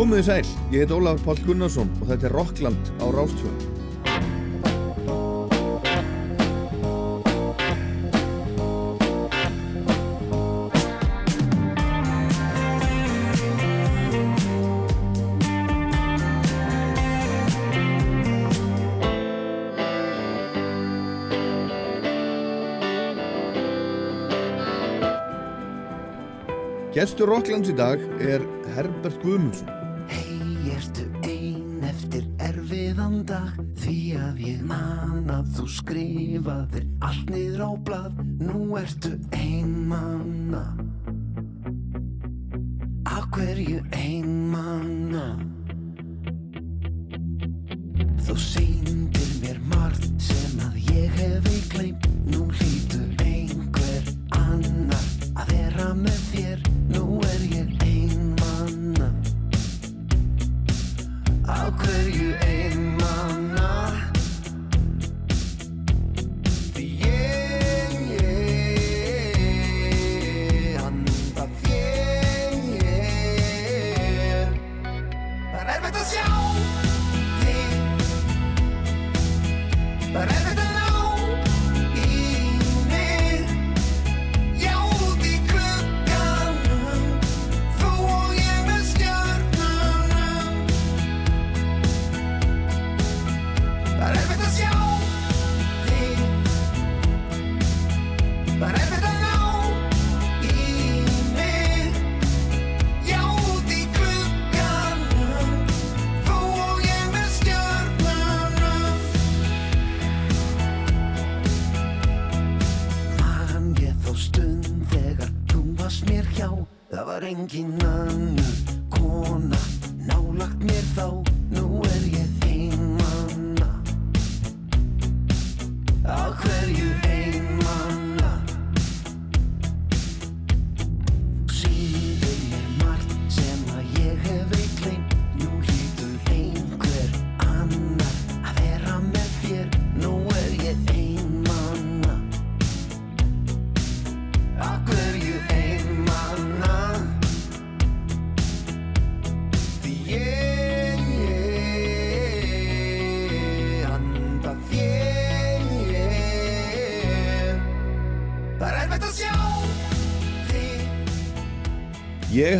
Komið þið sæl, ég heit Ólafur Pál Gunnarsson og þetta er Rockland á Rástfjörn. Gestur Rocklands í dag er Herbert Guðmundsson. Dag Því að ég man að þú skrifaðir allt niður á blað. Nú ertu ein manna. Af hverju ein manna? Þú sýndir mér margt sem að ég hefi gleymt. Nú hlýtur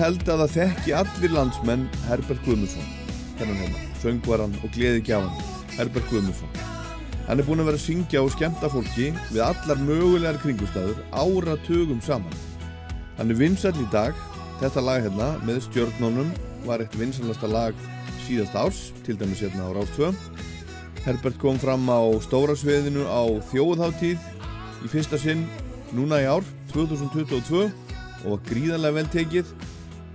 Ég held að það þekki allir landsmenn Herbert Guðmundsson, þennan hérna, söngvaran og gleði gjafan, Herbert Guðmundsson. Hann er búinn að vera að syngja og skemmta fólki við allar mögulegar kringustæður áratugum saman. Hann er vinsall í dag, þetta lag hérna með stjörnunum var eitt vinsallasta lag síðast árs, til dæmis hérna á Rástfjö. Herbert kom fram á stóra sviðinu á þjóðháttíð í fyrsta sinn núna í ár, 2022 og var gríðarlega vel tekið.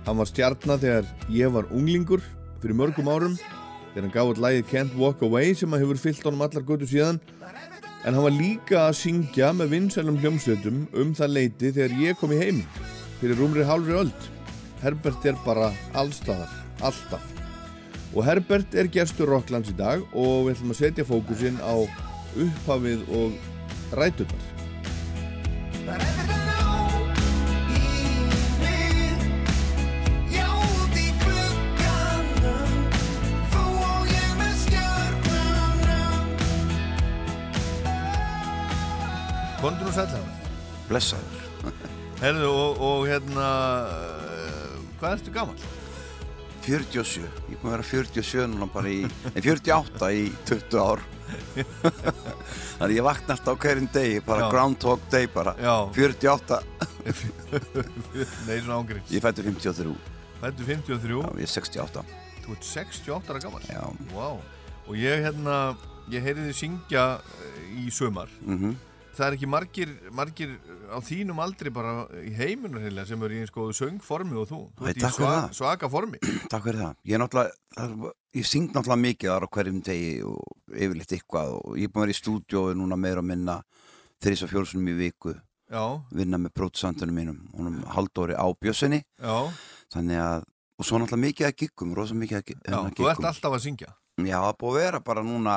Hann var stjarnar þegar ég var unglingur fyrir mörgum árum þegar hann gaf út lagið Can't Walk Away sem að hefur fyllt honum allar götu síðan en hann var líka að syngja með vinsælum hljómsveitum um það leiti þegar ég kom í heim fyrir rúmri hálfri öld. Herbert er bara allstaðar, alltaf. Og Herbert er gestur Rocklands í dag og við ætlum að setja fókusinn á upphafið og rætunar. Blessaður. Herðu og, og hérna, uh, hvað ertu gammal? 47. Ég búin að vera 47 núna bara í, en 48 í 20 ár. Þannig ég vakna alltaf á hverjum degi, bara Já. Groundhog Day bara. Já. 48. Nei, svona ángriðs. Ég fættur 53. Fættu 53, Já, ég er 68. þú ert 68 ára gammal. Já. Vá. Og ég hérna, ég heyrði þið syngja eh, í sömar. Mm Það er ekki margir, margir á þínum aldri bara í heiminum heila sem eru í góðu söngformi og þú. Þú ert í það. svaka formi. Takk fyrir það. Ég er náttúrulega, ég syng náttúrulega mikið þar á hverjum degi og yfirleitt eitthvað og ég er búin að vera í stúdíói núna meira að minna þrís og fjólsunum í viku, Já, vinna með prótsantunum mínum, honum Halldóri á Bjössinni, já, þannig að, og svo náttúrulega mikið að giggum, rosa mikið að gi- já. hérna, Þú ert giggum. alltaf að syngja. Já, það búið að vera bara núna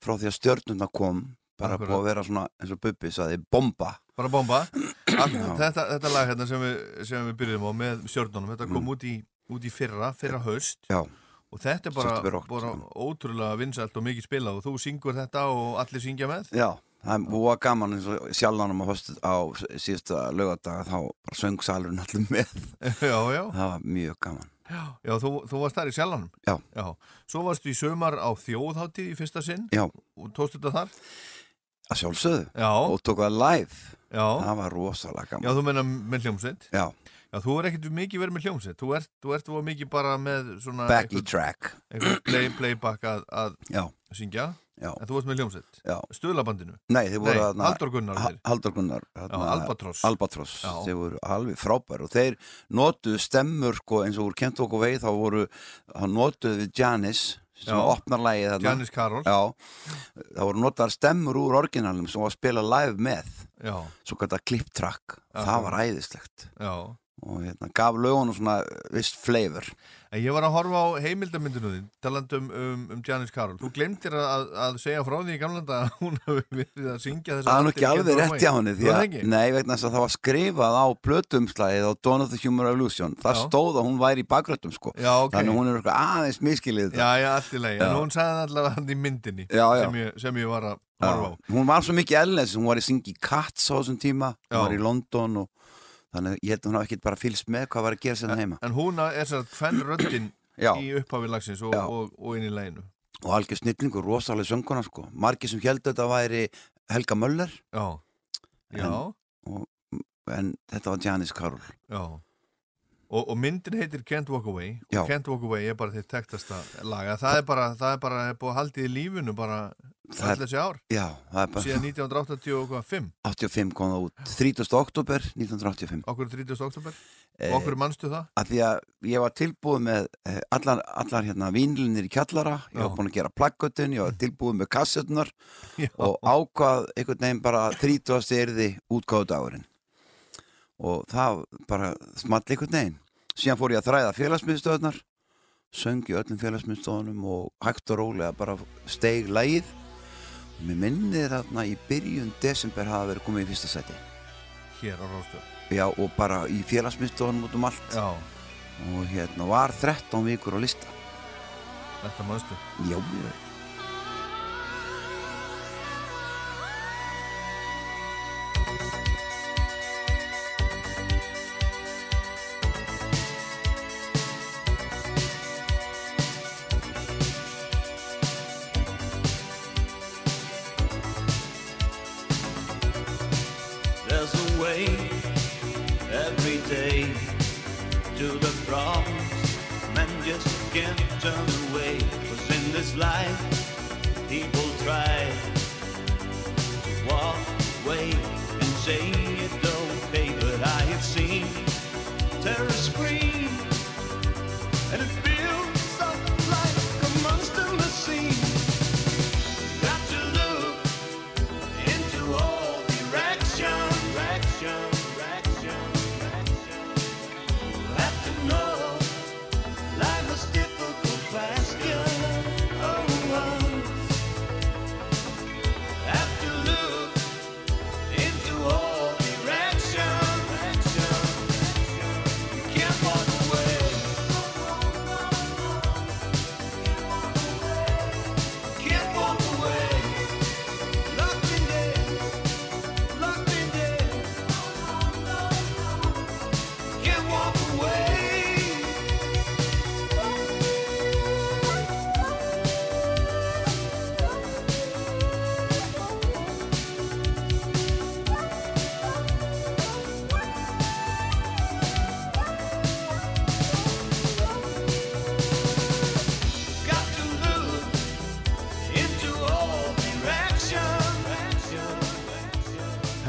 frá því að stjörnuna kom, bara Akkurat. búið að vera svona eins og Bubbi saði, bomba. Bara bomba. Þetta, þetta lag hérna sem við, sem við byrjum á með stjörnunum, þetta kom Mm. út í út í fyrra, fyrra haust. Já, og þetta er bara, September, bara október. ótrúlega vinsælt og mikið spilað og þú syngur þetta og allir syngja með? Já það er búa gaman eins og sjálfanum á, á síðasta lögadaga þá bara söng salurinn allir með. Já, já, það var mjög gaman. Já, já þú, þú varst þar í sjálfanum Já. já. Svo varstu í sömar á þjóðháttíð í fyrsta sinn? Já, og tókstu þetta þar? Að sjálfsögðu. Já, og tók það live já, það var rosalega já, gaman þú menna með hljómsveit? Já, Já, þú er ekkert mikið verið með hljómsveit. Þú ert, þú ert mikið bara með svona backy track. play, playback að, að já, syngja. Já, en þú varst með hljómsveit? Já. Stöðlabandinu nei, þeir voru þarna- Halldór Gunnar Ha- þeir. Halldór Gunnar Já, Albatross. Albatross, Já. þeir voru alveg frábær og þeir notuðu stemmur sko, eins og úr Kent okkur veið þá voru, þá notuðu við Janis sem opnar lægið þarna. Janis Karol. Já, það voru notaðar stemmur úr orginalum sem var að spila live með. Já, svo track, Aha. það var æðislegt. Já og hérna, gaf lögunum svona vist flavor. En ég var að horfa á heimildamyndinu þín talandi um, um, um Janis Karol Þú glemtir að, að segja frá því í gamlanda að hún hafi verið að syngja þess Það er ekki alveg rétt hjá henni að, nei, vegna þess að það var skrifað á plötumslæðið á Dawn of the Human Revolution. Það Já. stóð að hún væri í bakgröttum sko. Já, ok. Þannig að hún er eitthvað aðeins miskilið Já, já, allt í lagi. En hún sagði allavega hann í myndinni Já. Sem, ég, sem ég var að horfa á. Hún var svo mikið ellens, hún var í syngi Cats á þessum tíma, hún var í London og þannig að ég held að hún hafi ekkert bara fylgst með hvað var að gera sérna heima. En hún er sér að hvern röddin Já, í upphafi lagsins og, og, og inn í læginu og algjör snillingur, rosalega sönguna sko. Margir sem held þetta væri Helga Möller. Já, já, en þetta var Janis Karol. Já. Og, og myndin heitir Can't Walk Away. Og Já. Can't Walk Away er bara þitt tektasta laga það er bara, það er bara er búið að haldið í lífinu bara Það er- þessi ár? Já, það er bara síðan 1985 85 kom það út. 30. oktober 1985 okkur 30. oktober Eh, og okkur mannstu það? að því að ég var tilbúið með eh, allar, allar hérna vínlinir í kjallara. Ég var búin að gera plaggötun, ég var tilbúið með kassetnar og ákvað einhvern veginn bara 30. erði útgáðu dagurinn og það bara small einhvern veginn. Síðan fór ég að þræða félagsmiðstöðnar söng í öllum félagsmiðstöðunum og hægt og rólega bara steig lægið mér minnir þarna í byrjun desember hafa verið komið í fyrsta seti hér á Róstöð já og bara í félagsmiðstöðunum út um allt. Já, og hérna var 13 vikur á lista. Þetta mannstu. Já, ég There's can't turn away. Cause in this life, people try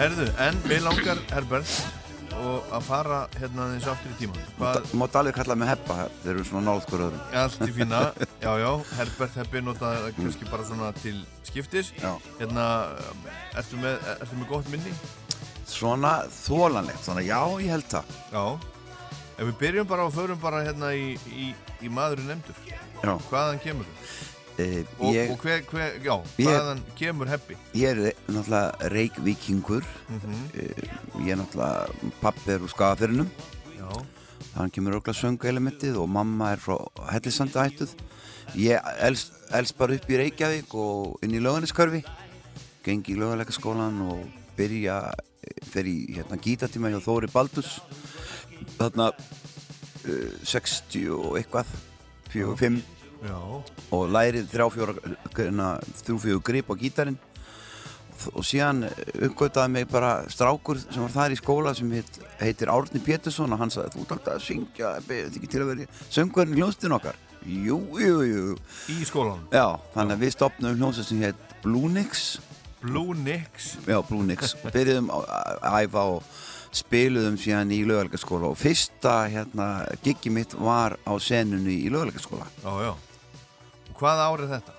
Herðu, en við langar Herbert og að fara hérna aðeins aftur í Þú mátt alveg kalla mig heppa, þeir eru svona náð hver öðrum. allt í fína Já, já, Herbert heppi notaði kannski bara svona til skiptis Já. Hérna, ertu með, ertu með gott minni? Svona þólanlegt, svona já, ég held það. Já Ef við byrjum bara og förum bara hérna í, í, í maðurinn nefndur Já. Hvaðan kemur þú? E, Og, ég, og hver, hver, já, hvaðan kemur heppi? ég er náttúrulega reikvíkingur, Mm e, ég er náttúrulega pappi er úr skagafyrinum Já, þannig kemur ögla sönguelementið og mamma er frá hellisandi ættuð ég elst, elst bara upp í Reykjavík og inn í löganiskörfi gengi í lögalega skólan og byrja fyrir í hérna, gítatíma hjá Þóri Baldus þarna uh, 60 og eitthvað 4-5 Já, og lærið hérna, þrjú fjóra grip á gítarinn. Og síðan uppgötaði mig bara strákur sem var þar í skóla sem heit, heitir Árni Pétursson og hann sagði þú ert alltaf að syngja, beðið ekki til að vera söngverðin hljóðstinn okkar. Jú, jú, jú, í skólanum? Já, þannig að við stopnum hljóðstinn sem heit Blúnix Blue Nix? Já, Blúnix, byrjuðum að æfa og spiluðum síðan í lögalgarskóla og fyrsta hérna giggi mitt var á senunni í lögalgarskóla Já, já. Og hvað árið þetta?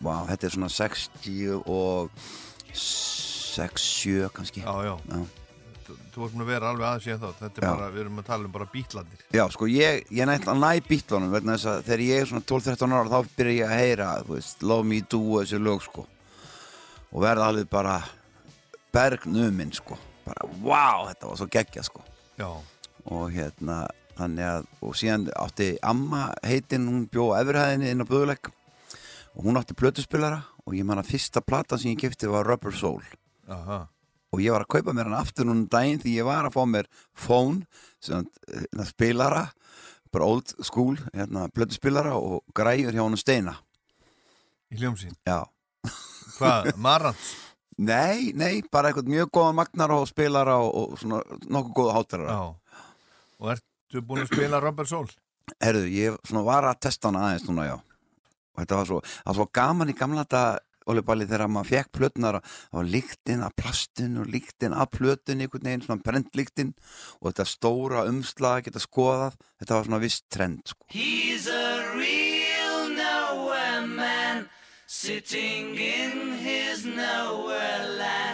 Vá, þetta er svona 60 og 6-7 kannski. Já, já. Já. Þú, ert búin að vera alveg aðeins síðan þá Þetta er Já. bara, við erum að tala um bara bítlandir Já, sko, ég, ég nætti að næ bítlunum vegna þess að þegar ég er svona 12-13 ára þá byrja ég að heyra, þú veist, Love Me Do og þessi lög, sko. Og verða alveg bara bergnuminn, sko. Bara, wow, þetta var svo geggja, sko. Já, og hérna, þannig að og síðan átti amma heitin hún bjó efrihæðinni inn á Böðulegg og hún átti plötuspilara og ég man að fyrsta platan sem ég kefti var Rubber Soul. Aha. Og ég var að kaupa mér hann aftur núna um daginn því ég var að fá mér phone sem hérna, spilara bara old school, hérna, plötuspilara og græjur hjá hann steina. Í hljómsýn já, Hvað, Marantz? nei, nei, bara eitthvað mjög góða magnar og spilara og, og svona nokkuð góða hátarara Já. Og ertu búin að spila Robert Soul? herðu, ég svona var að testa hann aðeins núna, já þetta var svo, var svo gaman í gamla þetta Óli Balli þegar maður fekk plötunar það var líktinn af plastinu og líktinn af plötun einhvern veginn, svona brendlíktinn og þetta stóra umslag geta skoðað þetta var svona viss trend sko. He's a real nowhere man, sitting in his nowhere land,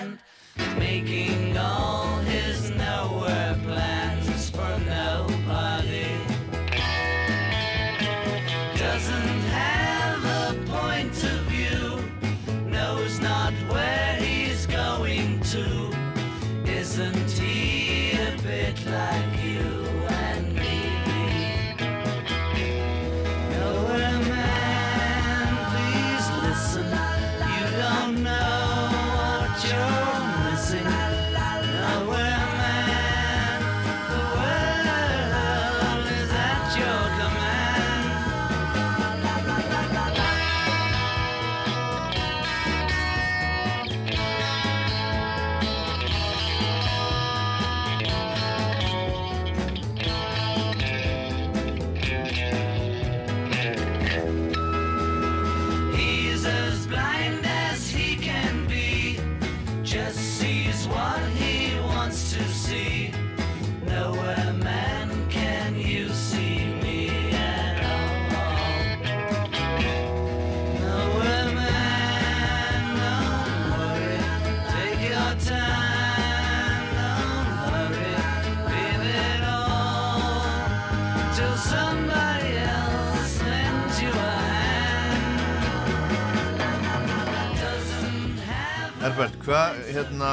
Herbert, hvað, hérna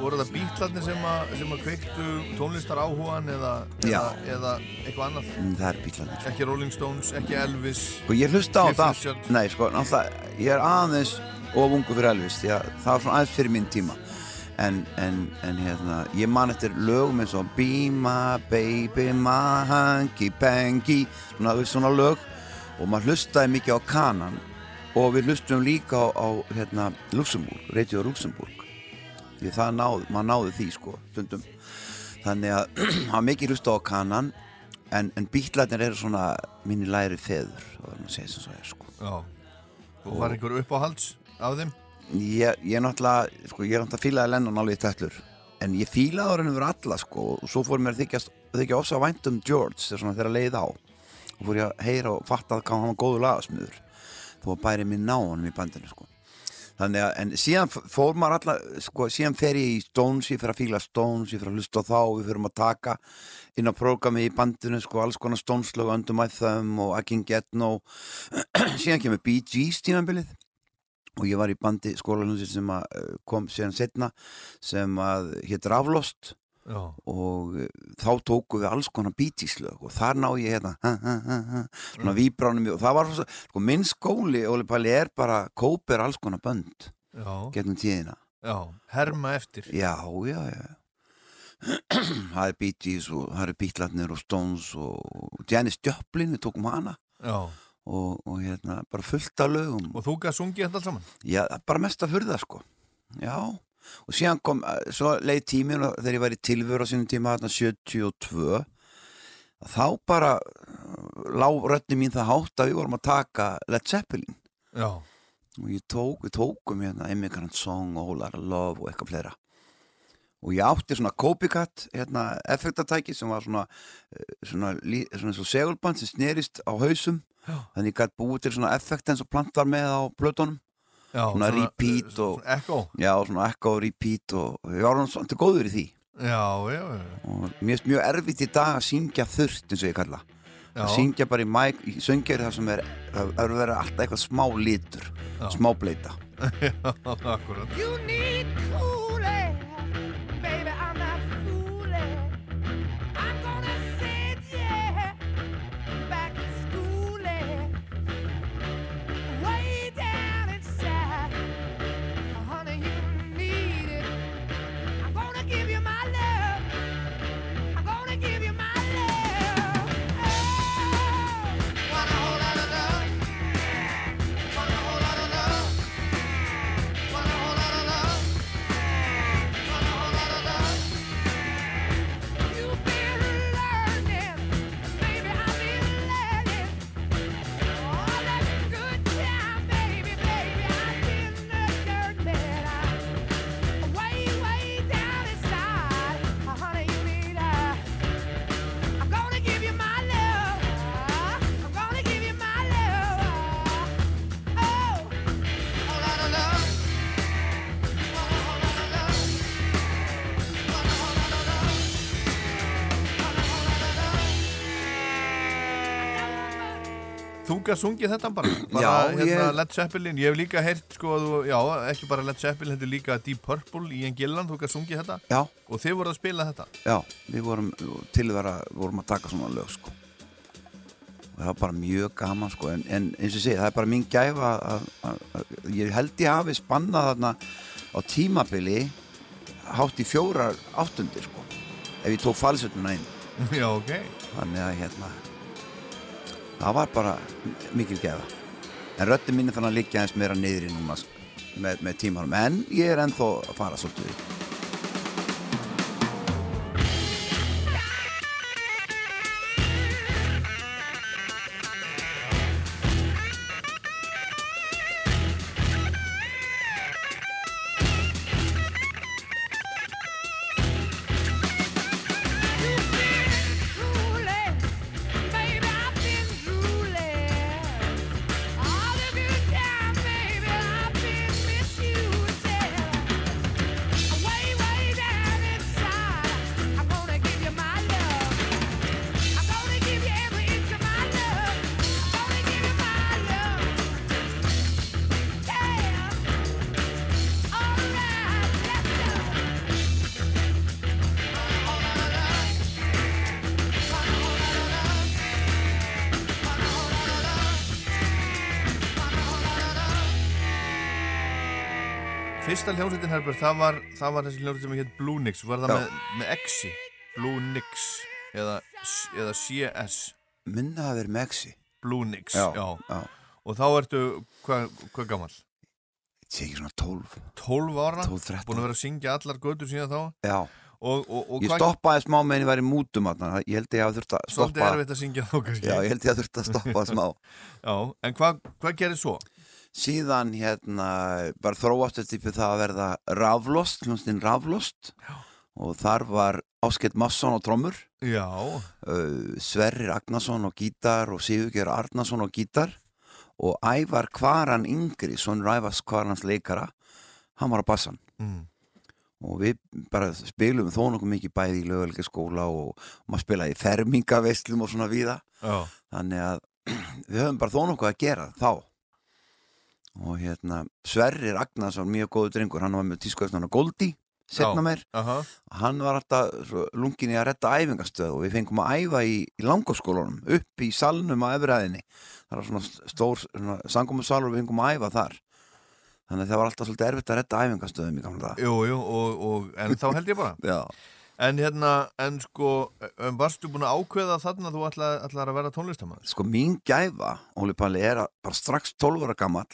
voru það bítlarnir sem að, sem að kveiktu tónlistar áhugan eða, eða, eða eitthvað annað? Mm, það er bílarnir ekki Rolling Stones, ekki Elvis og ég hlusta á það. Nei sko, náttúrulega, ég er aðeins of ungu fyrir Elvis, því að það var svona aðeins fyrir minn tíma. En, en, en hérna, ég man eftir lögum eins og Be my baby, my hanky panky svona, svona lög. Og maður hlustaði mikið á kanan og við hlustum líka á, á hérna, Luxemburg, Radio Luxemburg því það náð, maður náði því sko stundum. Þannig að það var mikið hlusta á kanan en, en bítlarnir eru svona mínir læri feður það er að segja sem svo er sko. Já. og var einhver uppáhalds af þeim? Ég, ég náttúrulega sko, ég náttúrulega fílaði Lennon alveg í tætlur. En ég fílaði henni verið alla sko og svo fór mér að þykjast, þykja ofsa vænt um George þegar svona þegar leið á. Og fór ég að heyra og fatta hvað hann var góður lagasmiður þó að bæri mér ná honum í bandinu sko. Þannig að, en síðan fór maður alla sko, síðan fer ég í Stones, ég fer að fíla Stones ég fer að hlusta á þá, við ferum að taka inn á prógrami í bandinu, sko, alls konar Stones-lög, Under My Thumb og I Can Get No síðan kemur Bee Gees tímanbilið og ég var í bandi skólanúsi sem eh, kom síðan setna sem að hétt Raflost Já, og uh, þá tóku við alls konar bítíslög og þar ná ég hérna svona víbránum og það var sko, minn skóli, Óli Palli, er bara kóper alls konar bönd já, gegnum tíðina. Já, herma eftir. Já, já, já. Það er Gees og það eru Beatlatnir og Stones og Janis Joplin, við tókum hana. Já, og, og hérna, bara fullt af lögum. Og þú gæði sungið þetta allt saman? Já, bara mest að furða sko. Já, og síðan kom eh, svo leið tíminn og þegar ég var í tilvöru á sínum tíma þarna 72 þá bara eh, lá röddin mín það hátt að við vorum að taka Led Zeppelin. Já, og ég tók, við tókum hérna Immigrant Song og Whole Lotta Love og eitthvað fleira. Og ég átti svona copycat hérna effektatæki sem var svona eh, svona, svona svo segulband sem snerist á hausum. Já. þannig ég gætt búið til svona effekt eins og plant var með á plötunum já Svona repeat og- svona Echo. Já, svona echo, repeat og og ég var hann svona góður í því. Já, já, já, og mér finnst mjög erfitt í dag að syngja þurrt eins og ég kalla. Já. að syngja bara í mæk, í söngjari það sem er það er að vera alltaf eitthvað smá litur Já. smá bleita. Akkurat Gæði sungið þetta bara, bara Já, hérna, ég- Led Zeppelin, ég hef líka heyrt sko að þú, já, ekki bara Led Zeppelin, þetta er líka Deep Purple í en Gillan, þú gæði sungið þetta. Já, og þið voruð að spila þetta. Já, við vorum tilvera, vorum að taka svona lög sko. Og það var bara mjög gaman sko. En, en eins og segi, það er bara mín gæfa að, að, að ég held ég hafi spannað þarna á tímabili hátt í fjórar áttundir sko ef ég tók falsutuna inn. Já, ok. Þannig að hérna það var bara mikil gefa en röddin mín er þannig að liggja eins meira niðri núna með, með tímanum. En ég er ennþá að fara svolítið Herbert, það var, það var þessi hljómsveit sem heit Blue Nix, var það með, með X-i, Blue Nix eða, eða CS, minna að vera með exi Blue Nix, já, já. já. Og þá ertu, hvað hva gammal? Ekki svona 12 12 ára, 12, 13. búin að vera að syngja allar götur síðan þá? Já, og, og, og ég stoppaði smá meðan ég var í mútum ég held ég að þurft að Svolítið stoppa erfitt að syngja þá kannski. Já, ég held ég að þurft að stoppa smá. Já, en hvað hva gerir svo? Síðan hérna bara þróast fyrir það að verða raflost, hljómsninn raflost. Já. og þar var Áskett Masson á trommur. Uh, Sverrir Agnason á gítar og Sigurger Arnason á gítar. Og Ævar Kvaran Yngri sonur Ævars Kvarans leikara hann var á bassan. Mm. og við bara spilum þó nokkuð mikið bæði í löguleika skóla og, og maður spilaði í fermingaveislum og svona víða. Já, þannig að við höfum bara þó nokkuð að gera þá og hérna Sverrir Agnarsson, mjög góður drengur hann var með tískuðsnarna Goldi setna Já. meir Aha. hann var alltaf svo lungin í að retta æfingastöð og við fengum að æfa í, í langaskólanum upp í salnum á efriðinni það var svona stór svona, sangumusalur og við fengum að æfa þar þannig að það var alltaf svolítið erfitt að retta æfingastöðum í gamla dag Jú, jú, og, og, en þá held ég bara En hérna, en sko um, varstu búin að ákveða þarna að þú ætlaði, ætlaði að vera tónlistamæður? sko mín gæfa Óli Palli er að bara strax 12 ára gamall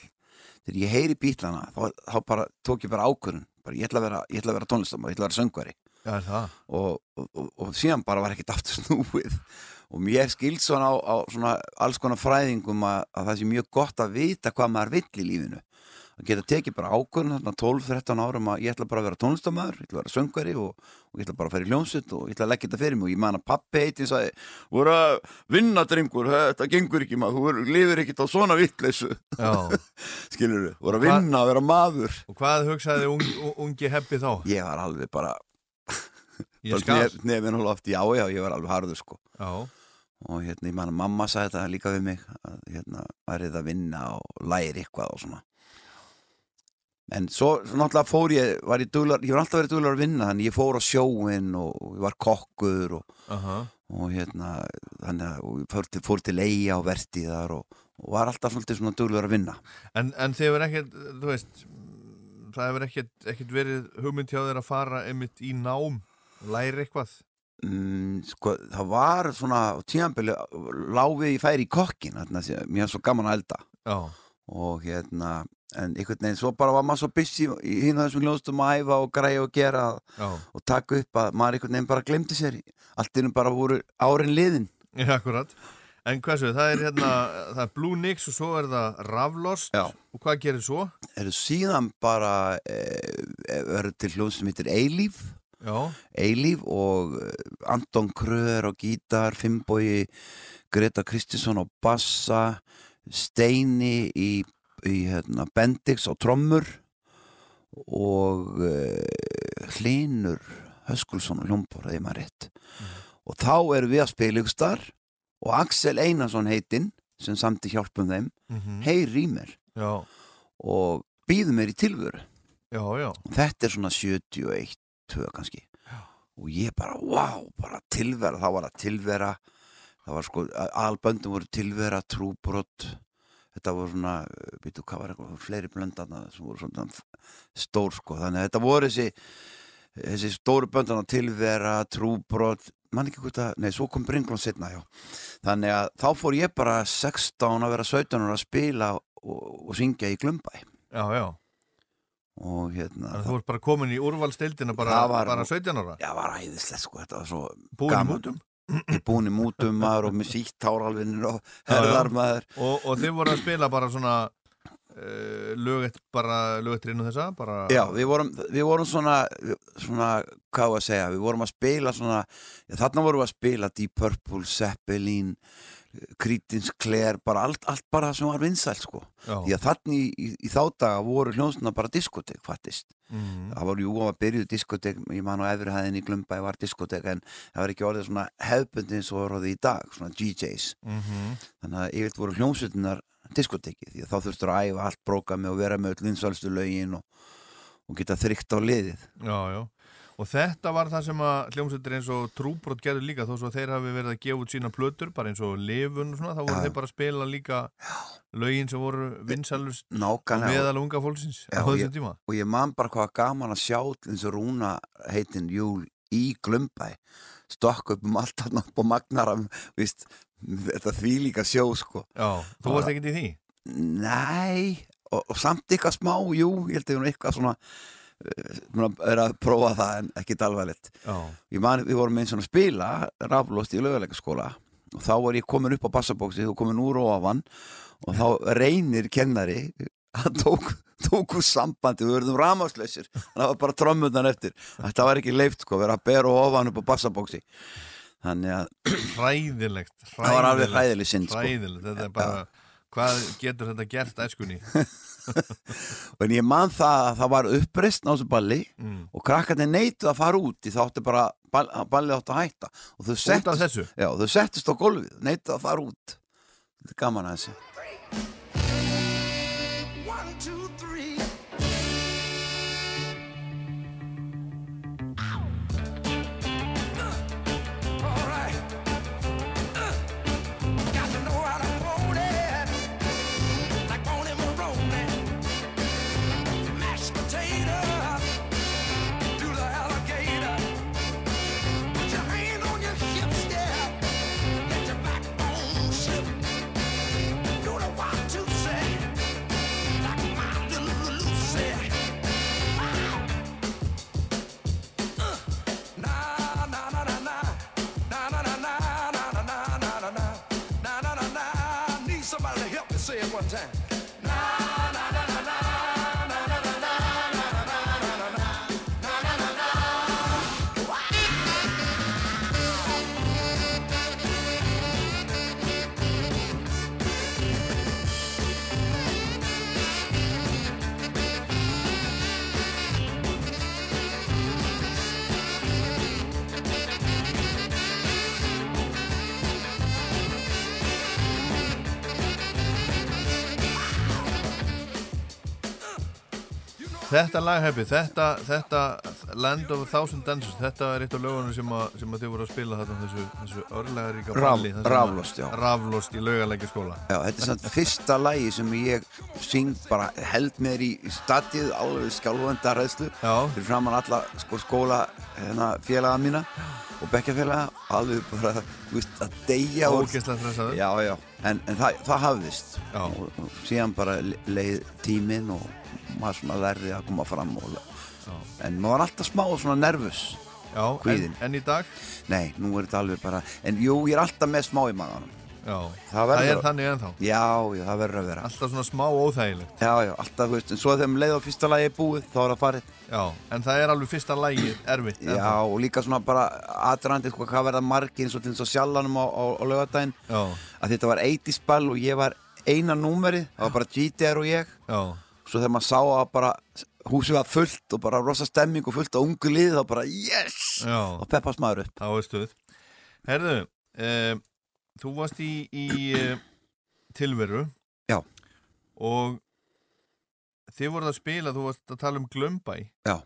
þegar ég heyri bítlana þá, þá bara tók ég bara ákvörðun. Bara, ég ætla að vera, vera tónlistamæður, ég ætla að vera söngvari. Það? og, og, og, og síðan bara var ekkert aftur snúið. Og mér skild svona á, á svona alls konar fræðingum að, að það sé mjög gott að vita hvað maður vill í lífinu að geta tekið bara ákvörðun þarna 12-13 árum að ég ætla bara að vera tónlistamæður ég ætla að vera söngari og, og ég ætla bara að fara í hljómsut og ég ætla að leggja þetta fyrir mig. Og ég man að pappi heitin sagði voru að vinna drengur, þetta gengur ekki maður þú lifir ekkert á svona vittleysu skilur þú, voru að vinna að vera maður. Og hvað hugsaði ung, ungi heppi þá? ég var alveg bara, Ég bara skal. nef, nefin og loft. Já já, ég var alveg harður sko. Já. og hérna, ég man að mamma sagði þetta líka við mig að hérna, værið að vinna og læri eitthvað og svona en svo, náttúrulega fór ég var ég, duglar, ég var alltaf verið duglar að vinna þannig ég fór á sjóin og, ég var kokkur og, Aha. og hérna þannig að fór til, fór til eiga og vertíðar og, og var alltaf svolítið svona duglar að vinna En, en þið hefur ekkert, þú veist, það hefur ekkert, ekkert verið hugmynd hjá þér að fara einmitt í nám, læri eitthvað? mm, sko, það var svona á tíðanbili láfið ég færi í kokkin mér er svo gaman að elda Já. Og hérna en einhvern veginn svo bara var maður svo busy í hinn þessum ljóðstum að æfa og græja og gera Já. og taka upp að maður einhvern veginn bara glemdi sér allt innum bara voru árin liðin Já, akkurat. En hversu, það er hérna, það er Blue Nix og svo er það Ravlost Já. og hvað gerir svo? eru síðan bara e, eru til hljóð sem heitir Eilíf Eilíf og eh, Anton Kröður á gítar, Finnbói Greta Kristinsson á bassa Steini í, í hérna, Bendix á trommur og uh, Hlinur Höskulsson og Ljómbor eða maður rétt. Og þá erum við að spila ykkur starf og Axel Einarsson heitinn sem samt í hjálpum þeim mm heyri í mér já, og býður mér í tilvöru já, já, og þetta er svona 71 2 kannski. Og ég bara, wow, bara tilvera. Þá var það tilvera það var sko, alböndum voru tilvera trúbrott þetta voru svona, veitu hvað var eitthvað fleiri blöndarna sem voru svona stór sko, þannig að þetta voru þessi þessi stóru böndana tilvera trúbrott, mann ekki hvort að nei, svo kom Bringlun setna, já þannig að þá fór ég bara 16 að vera 17 ára að spila og, og syngja í Glumbæ já, já. og hérna Þannig að þú ert bara komin í úrvalstildina bara, Það var- bara 17 ára. Já, var æðislegt sko, þetta var svo Búin í gaman. mútum. Búin í mútum maður og með sítt táralvinir og Já, já. herðar maður Og, og þið voru að spila bara svona uh, lög eitt, bara lög eitt inn og þessa, bara... Já, við vorum, við vorum svona, svona, hvað að segja, við vorum að spila svona, já, þarna vorum við að spila Deep Purple, Zeppelin, Creedence, Claire, bara allt, allt bara sem var vinsælt sko. já. Því að þannig í, í, í þá daga voru hljónsuna bara diskotek, fattist. Mhm. Það voru jú að byrjuð diskotek, ég man á efri hæðinni í Glumbaði var diskotek en það var ekki orðið svona hefbundin svo orðið í dag, svona DJs. Mhm. þannig að yfirlt voru hljómsveitinar diskoteki því að þá þurftur að æfa allt brókami og vera með öll vinsælstu lögin og, og geta þrygt á liðið Já, já. Og þetta var það sem að hljómsveitir eins og trúbrot gerðu líka þó svo að þeir hafi verið að gefa út sína plötur bara eins og lifun og svona, þá voru Já. þeir bara að spila líka lögin sem voru og, meðal unga fólksins Já, á þessum tíma. og ég man bara hvað gaman að sjá eins og Rúna heitin Júl í Glumbæ stokk upp um allt hann upp á Magnara víst, þetta því líka sjó sko Já, þú varst ekkert í því? Nei, og, og samt eitthvað smá, jú, ég held að ég var eitthvað svona er að prófa það en ekkit alvarlegt. Man, við vorum eins og að spila raflost í löguleikaskóla og þá var ég komin upp á bassabóksi og komin úr og ofan og þá reynir kennari hann tók, tók úr sambandi við verðum ramaslausir það var bara trommundan eftir. Þetta var ekki leift sko, vera að bera og ofan upp á bassabóksi þannig að hræðilegt, hræðilegt það var alveg hræðileg synd sko. Þetta er bara hvað getur þetta gert æskunni en ég man það að það var uppreist á þessu balli mm. og krakkarnir neytu að fara út því þá átti bara, ball, ballið átti að hætta og þau þessu? já, þau settust á gólfið neytu að fara út þetta er gaman að þessu time. Þetta laghefni, þetta, þetta Land of a Thousand Dances, þetta er eitt af lögunum sem, að, sem að þið voru að spila þarna þessu, þessu örlegaríka Raf- balli raflost, já. Raflost í laugalækja skóla Já, þetta er samt fyrsta lagi sem ég syng bara held mér í í stadið alveg skjálfanda ræðslu Já. fyrir framann alla sko, skóla hérna, félaga mína og bekkjafélaga alveg bara, veist, að deyja stressaður. Já, já, en, en það, það hafðist. Og, og síðan bara le- leið tíminn og maður svona lærði að koma fram og, en maður var alltaf smá svona nervus Já, en, en í dag? Nei, nú er þetta alveg bara en jú, ég er alltaf með smá í maganum. Já, Það það, er þannig ennþá. Já, já, það verður að vera. Alltaf svona smá óþægilegt. Já, já, alltaf, veist, en svo þegar um leið á fyrsta lagi er búið, þá er það farið. Já, en það er alveg fyrsta lægi erfitt Já, og líka svona bara aðrandið hvað, hvað verða margir eins og til þess að sjallanum á, á, á lögadaginn að þetta var 80 spall og ég var eina númerið, það var bara GTR og ég. Já, svo þegar maður sá að bara húsið var fullt og bara rosa stemming og fullt á ungu lið þá bara yes! Já. Og peppast maður upp. Herðu, eh, þú varst í, í eh, tilveru. Já. Og þið voruð að spila, þú varst að tala um Glömbæ. Já.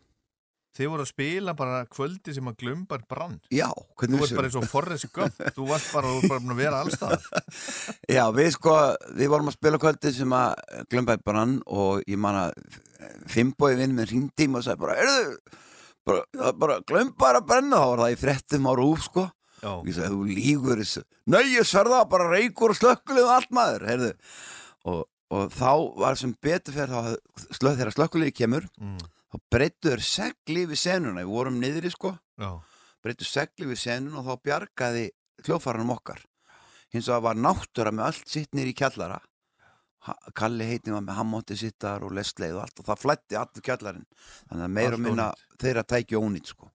Þið voruð að spila bara kvöldi sem að Glömbær brann. Já, Þú varst bara eins og Forrest Gump. Þú varst bara, þú varst bara að vera allstað Já, við sko, við vorum að spila kvöldið sem að glömbæði brann og ég man að Fimboi vinn með hringdi og sagði bara, erðu, bara, bara glömbæði að brenna, þá var það í frettum á rúf sko og ég sagði, þú lígur þessu. Nei, ég sverða, bara reykur og slökkulið og allt maður, heyrðu. Og, og þá var sem betur fyrir þá slöð, þegar slökkuliði kemur mm, þá breyttuður segli við senuna. Við vorum niðri sko. Já, breyttu segli við senun og þá bjargaði hljóðfaranum okkar. Hins vegar var náttúra með allt sitt nýri í kjallara. Kalli heitin var með hammótti sittar og lesleið og allt og það flætti allur kjallarinn. Þannig að meira og minna þeirra tækja ónýtt sko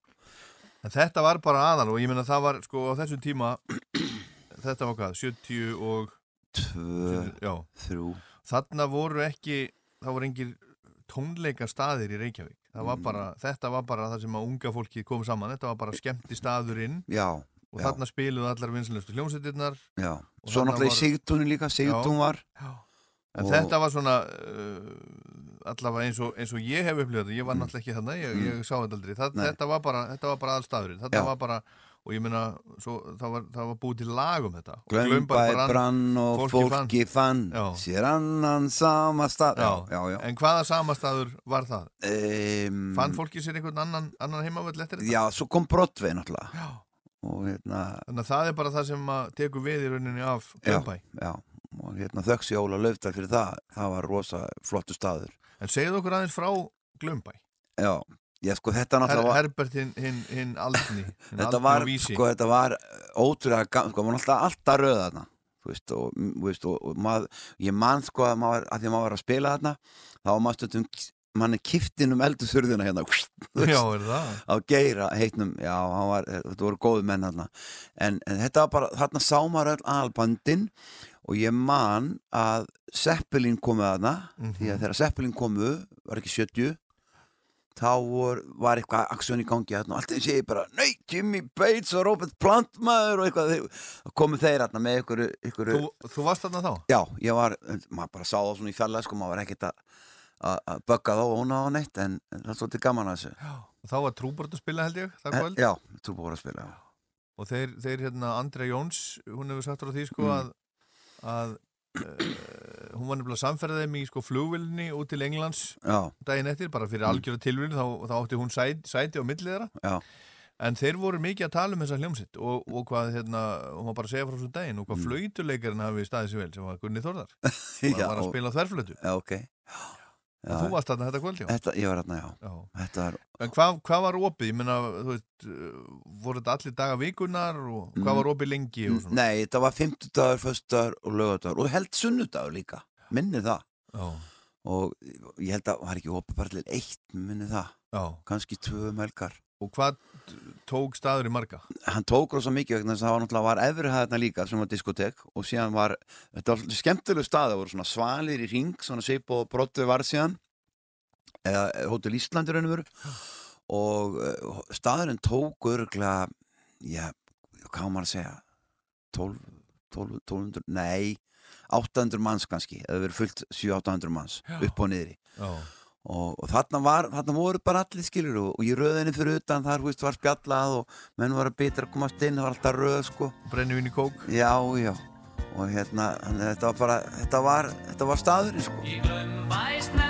En þetta var bara aðal og ég meina það var sko á þessum tíma Þetta var hvað, 70 og tvö, Já, þrjú. Þarna voru ekki það voru engir tónleika staðir í Reykjavík. Það Mm. var bara, þetta var bara það sem að unga fólki kom saman, þetta var bara skemmti staðurinn já, og Já. þarna spiluðu allar vinsalustu hljómsveitirnar. Já svo náttúrulega í var- Sigtúni líka Sigtún var en Og- þetta var svona uh, allavega eins og, eins og ég hef upplifað þetta, ég var náttúrulega ekki þarna ég, ég sá þetta aldrei, það, Mm. Þetta var bara bara aðstæðurinn, þetta Já. var bara og ég svo, það, var, það var búið til lag um þetta Og Glömbæði brann- brann og fólki fólki fann Já. sér annan sama stað Já. já, já, en hvaða samastaður var það? Um, fann fólki sér einhvern annan, annan heimavöld eftir þetta? já, svo kom Broadway náttúrulega Já. hérna, Þannig að það er bara það sem að tekur við í rauninni af Já. Glömbæ. já og hérna þöks Jóla Löfdal fyrir það það var rosa flottu staður En segðu okkur aðeins frá Glömbæ. já, já sko þetta náttúrulega var Herbert hinn hin, hin aldni. Hinn þetta var, sko, þetta var ótrúlega sko, maður var alltaf, röða þarna þú veist, og, veist, og, og maður, ég man sko að maður, að því að maður var að spila þarna þá var maður stundum mann er kiftin um eldurþurðina hérna þú veist, Já, er það? á geira heitnum, já, var, þetta voru góðu menn þarna en, en þetta var bara, þarna sá maður öll albandin og ég man að Seppelin komu þarna Mhm. því að þegar Seppelin komu, var ekki 70 þá vor, var eitthvað aksjón í gangi þarna og allt eins ég bara, nei, Jimmy Bates og Robert Plant maður og eitthvað, þeir- komu þeir þarna með ykkur, ykkur Þú, þú varst þarna þá? já, ég var, maður bara sá það svona í fjallega sko, maður var ekkert að að- bögga þá og hún á neitt en, en það svolítið gaman að þessu Já. Þá var Trúbort að spila held ég, það Eh. Já, trúbúið voru að spila já. Og þeir, þeir hérna, Andrea Jóns, hún hefur sagt frá því sko Mm. að, að uh, hún var nefnilega samferðið þeim í sko flugvilni út til Englands Já, daginn eftir, bara fyrir Mm. algjöra tilvíðin, þá, þá átti hún sæti, sæti á millið þeirra. já, En þeir voru mikið að tala um þessa hljómsitt og, og hvað, hérna, hún var bara að segja frá svo daginn og hvað Mm. flöytuleikarinn hafi staðið sér vel sem var Gunni Þórðar. Hann já, var að spila þverflötu. já, ok En þú varst þarna þetta kvöld, já. Þetta, ég var hérna, já já. Er, En hvað, hvað var opið? Ég meina, þú veist, uh, voru þetta allir daga vikunar og hvað Mm. var opið lengi nei, þetta var fimmtudagur, föstudagur og lögadagur og held sunnudagur líka minni það Já, og ég held að var ekki opið bara til eitt minni það, já. kannski tvö melgar Og hvað tók staður í marga? hann tók rosa mikið vegna þess að það var efrihæðna líka sem var diskotek og síðan var, þetta var skemmtilegu stað það voru svona svalir í ring, svona seip og brottu var síðan eða Hótel Íslandi raunum veru og uh, staðurinn tók örglega já, hvað maður að segja 12, 12, 1200 nei, 800 manns kannski eða verið fullt 700-800 manns upp og niðri. Já, og, og þarna, var, þarna voru bara allir skilur og, og í röðinni fyrir utan þar veist, var spjallað og menn var að betra að komast inn það var alltaf röð sko. Brennivín í kók. já já. Og hérna þetta var bara þetta var, þetta var staðurinn sko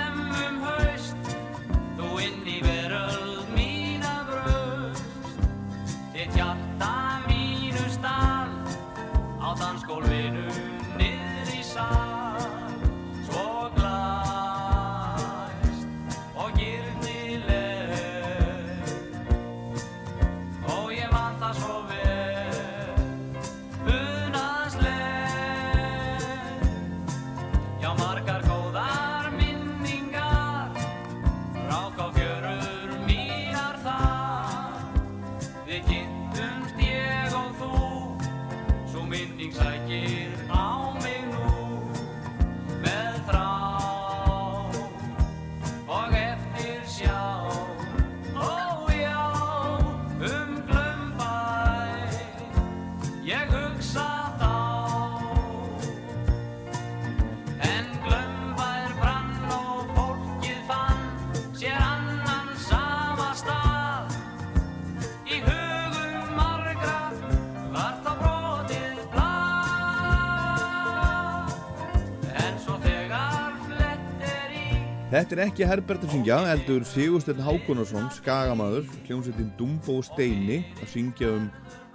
Er ekki Herbert að syngja, heldur Sigursteinn Hákonarsson, skagamaður, hljómsveitin Dumbo Steini að syngja um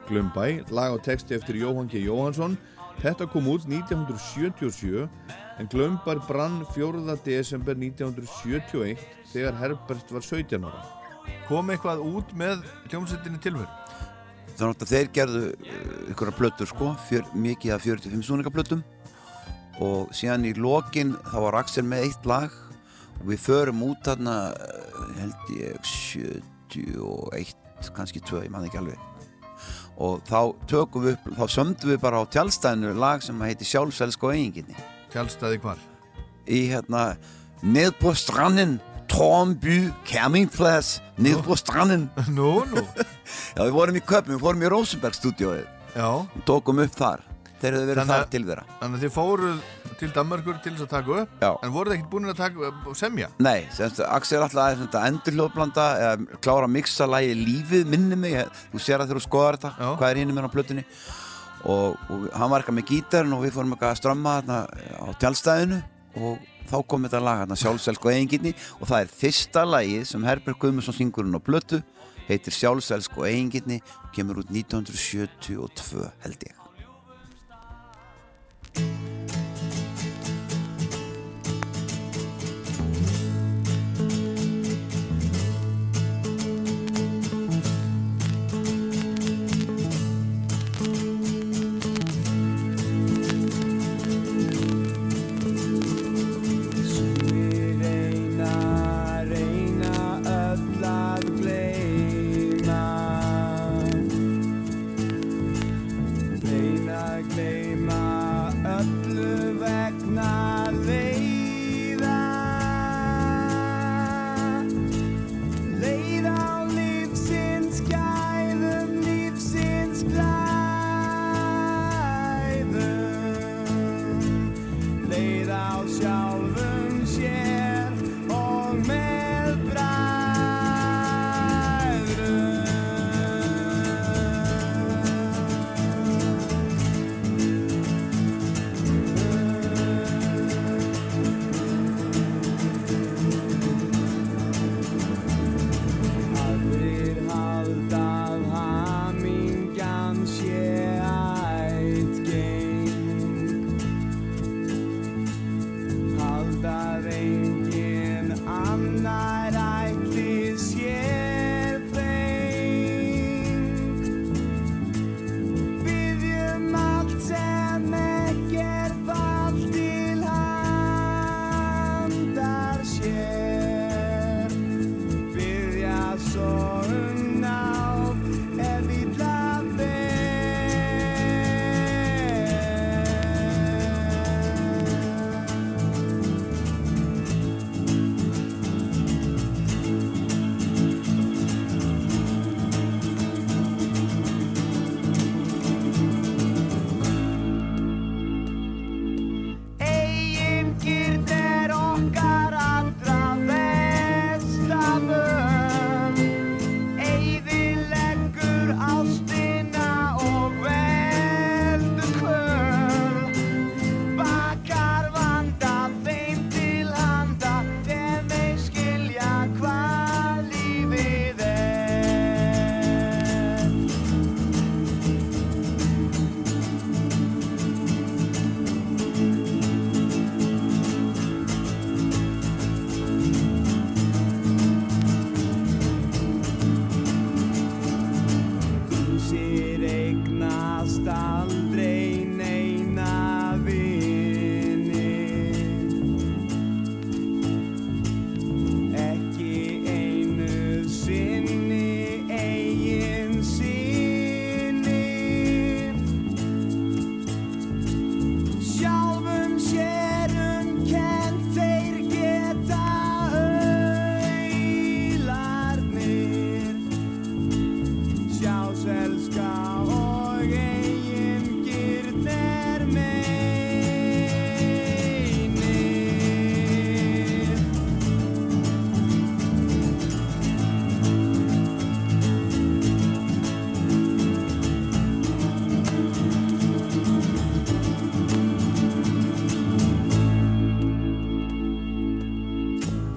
Glömbæ, lag og texti eftir Jóhann G. Jóhansson. Þetta kom út 1977 en Glömbær brann 4. desember 1971 þegar Herbert var 17 ára. Kom eitthvað út með hljómsveitinni tilhör? þannig að þeir gerðu uh, ykkur plötur sko, fjör, mikið af 45 súningaplötum og síðan í lokin þá var Axel með eitt lag við förum út þarna uh, held ég 71 kannski 2, ég man ekki alveg. Og þá tökum við upp þá sömdum við bara á tjálstæðinu lag sem heitir Sjálfselsk og eiginginni. Kjálstaði hvar? í hérna ned på stranden Tornby campingplass ned på stranden Nú, nú. já við vorum í köpum, við fórum í Rosenberg stúdíóið. Já, og tókum upp þar. Þeir hefðu verið Þannig þar til vera þannig að þið fóruð til Danmarkur til þess að taka upp, Já. en voruð þið ekkert búin að taka, semja? Nei, semst, Axel alltaf aðeins þetta endurhljóðblanda eða klára að mixa lagi lífið minni mig, þú sér að þegar þú skoðar þetta Já. hvað er hinn með á plötunni og, og hann var eitthvað með gítarinn og við fórum eitthvað að strömma þarna á tjálstæðinu og þá kom þetta lag hérna Sjálfselsk og eiginginni og það er fyrsta lagið sem Herbert Guðmundsson syngur hún á plötu heitir Sjálfselsk og eiginginni og kemur út 1972 held ég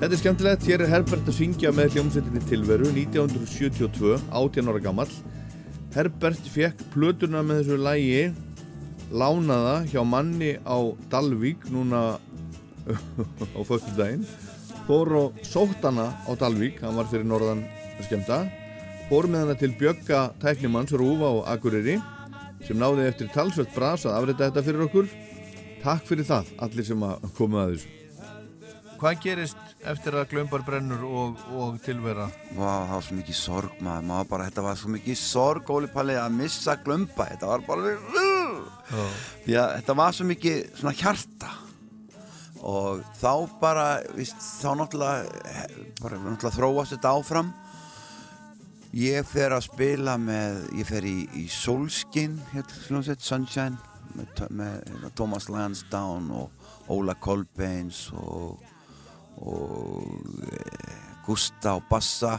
Þetta er skemmtilegt, hér er Herbert að syngja með hljómsveitinni Tilveru 1972, 18 ára gamall. Herbert fekk plötuna með þessu lægi lánaða hjá manni á Dalvík núna á föstu daginn. Fór og sótt hana á Dalvík, hann var fyrir norðan að skemmta. Fór með hana til Bjögga tæknimanns Rúfa á Akureyri sem náði eftir talsvöld bras að afrita þetta fyrir okkur. Takk fyrir það, allir sem að koma að þessu. Hvað gerist eftir að glömbar brennur og, og tilvera? Vá, það var svo mikið sorg maður, maður bara, þetta var svo mikið sorg Óli Palli að missa glömba, þetta var bara því að þetta var svo mikið svona hjarta. Og þá bara, víst, þá náttúrulega bara náttúrulega þróast þetta áfram. Ég fer að spila með, ég fer í, í Solskin, hérna hljómsveit, Sunshine með, með Thomas Lansdowne og Óla Kolbeins og og e, Gústa og Bassa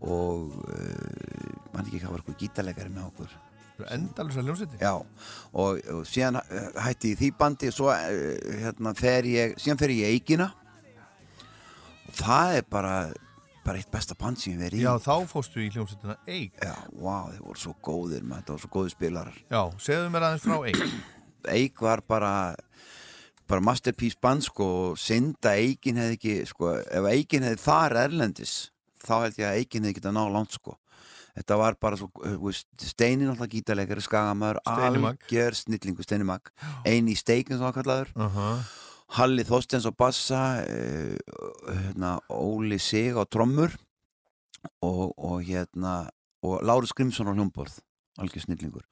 og e, mann ekki hvað var eitthvað gítarleikari með okkur Endalus að hljómsveiti? já og, og síðan eh, hætti ég því bandi og svo hérna fer ég síðan fer ég í Eikina og það er bara bara eitt besta band sem ég verið í Já, þá fóstu í hljómsveitina Eik. já, wow, þeir voru svo góðir maður, þetta voru svo góðir spilarar Já, segðu mér aðeins frá Eik. Eik var bara bara masterpiece band sko og synda Eikin hefði ekki sko, ef Eikin hefði farið erlendis þá held ég að Eikin hefði getað ná langt sko. Þetta var bara svo, veist, Steinin alltaf gítarleikari, Mag. algjör snillingu, Steini Mag. Eini steikin sem það kallaður. Uh -huh. Halli Þorstens á bassa uh, hérna, Óli Sig á trommur og, og hérna og Lárus Grimsson á hljómborð algjör snillingur.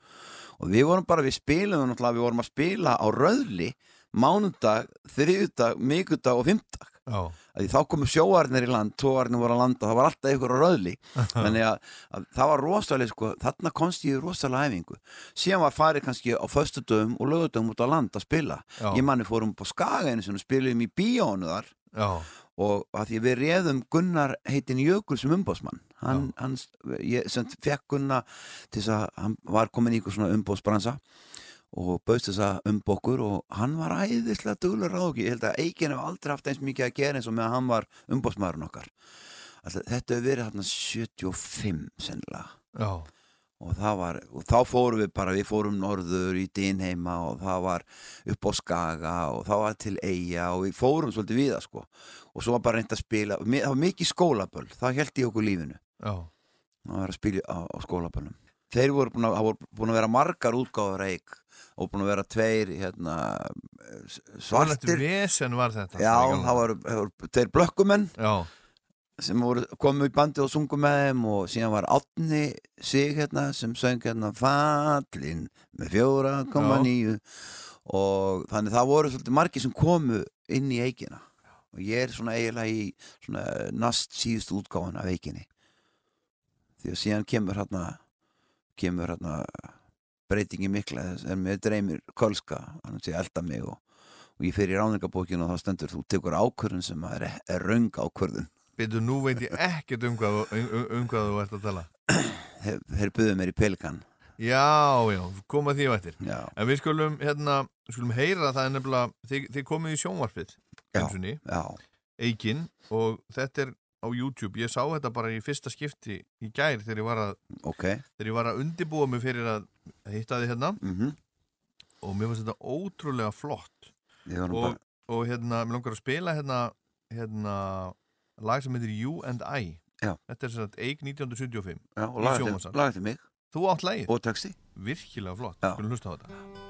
Og við vorum bara, við spilum við vorum að spila á röðli mánudag, þriðudag, mikudag og því þá komu sjóarnir í land, tóarnir voru að landa það var alltaf ykkur á röðli. Þannig að, að það var rosalega sko, þarna komst ég í rosalega æfingu. Síðan var farið kannski á föstudöfum og lögudöfum út á land að spila. Já. ég manni fórum einu sinni og spilum í bíónu þar. Já, og að því við réðum Gunnar heitin Jökul sem umbóðsmann hann, hann ég sem fekk Gunnar til þess að hann var komin í ykkur svona umbóðsbransa og bauðst þess að umbókur og hann var æðislega duglur ráðki ég held að Eikin hef aldrei haft eins mikið að gera eins og með að hann var umbóðsmaðurinn okkar. Alltaf, þetta hefur verið þarna 75 sennilega. Og, það var, og þá fórum við bara, við fórum norður í Dinheima og það var upp á Skaga og það var til Eyja og við fórum svolítið við það sko. Og svo var bara reynd að spila, það var mikið skólaböll það held í okkur lífinu. Já. að vera að spila á, á skólaböllum. Þeir voru búin að, það voru búin að vera margar útgáður eik og búin að vera tveir hérna, Svartir. vesen var þetta. já, það það voru tveir blökkumenn Já, sem voru, komu í bandi og sungu með þeim og síðan var Átni sig hérna sem söng hérna Fallin með fjóra koma nýju og þannig það voru svolítið margir sem komu inn í eikina og ég er svona eiginlega í svona nast síðust útgáfan af eikinni því að síðan kemur hérna kemur hérna breytingi mikla er með dreymir kölska, hann sé elda mig og, og ég fer í ráningabókinu og þá stendur þú tekur ákvörðun sem er, er röng ákvörðun byrju, nú veit ég ekkert um hvað, um, um hvað þú ert að tala. þeir, þeir buðu mér í pelikan Já, já, koma því á eftir. já, En við skulum, hérna, skulum heyra það er nefnilega, þið, þið komið í sjónvarpið, Já. einsunni, já, Eikin, og þetta er á YouTube. Ég sá þetta bara í fyrsta skipti í gær þegar ég var að, ok. þegar ég var að undibúa mig fyrir að hitta þið hérna. Mm og mér finnst þetta ótrúlega flott. og, bara, og hérna, mér langar að spila hérna, hérna lag sem heitir You and I. Já. þetta er sagt Eik 1975 já, og lagði mig þú átt lagið, og texti virkilega flott. Skulum hlusta á þetta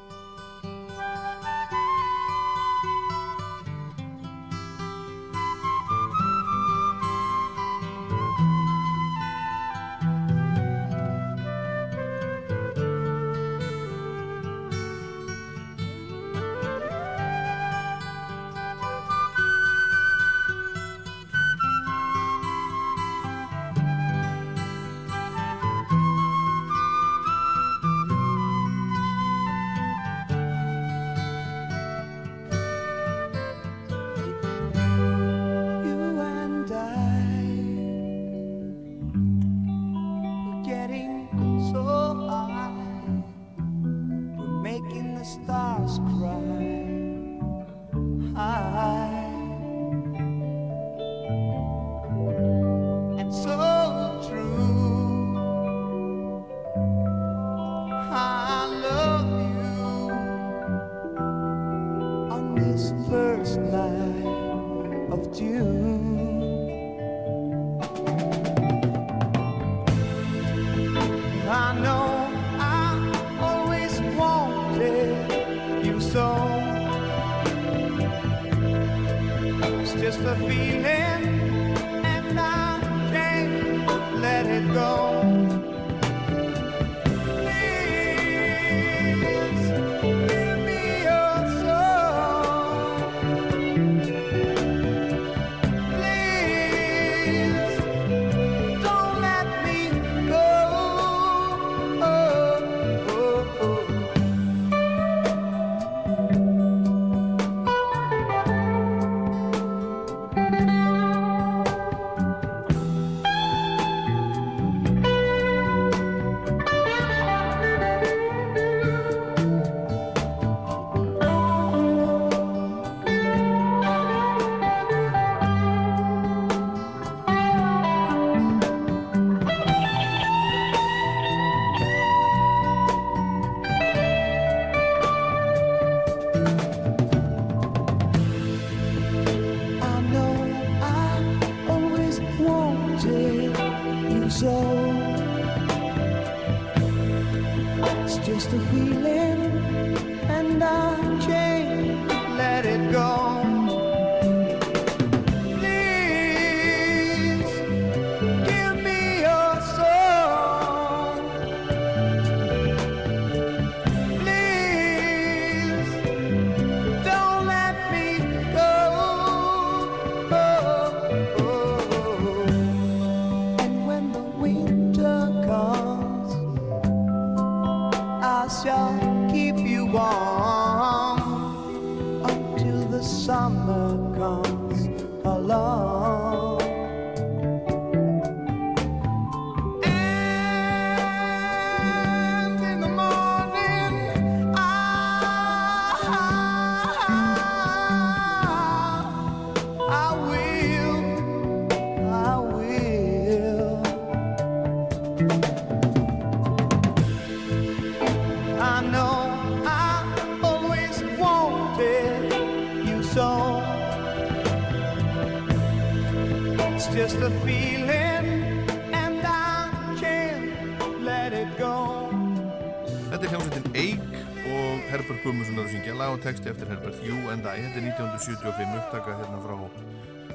Þetta er hljómsveitin Eik og Herbert Guðmundsson er að syngja lag og texti eftir Herbert You and I. Þetta er 1975 upptaka hérna frá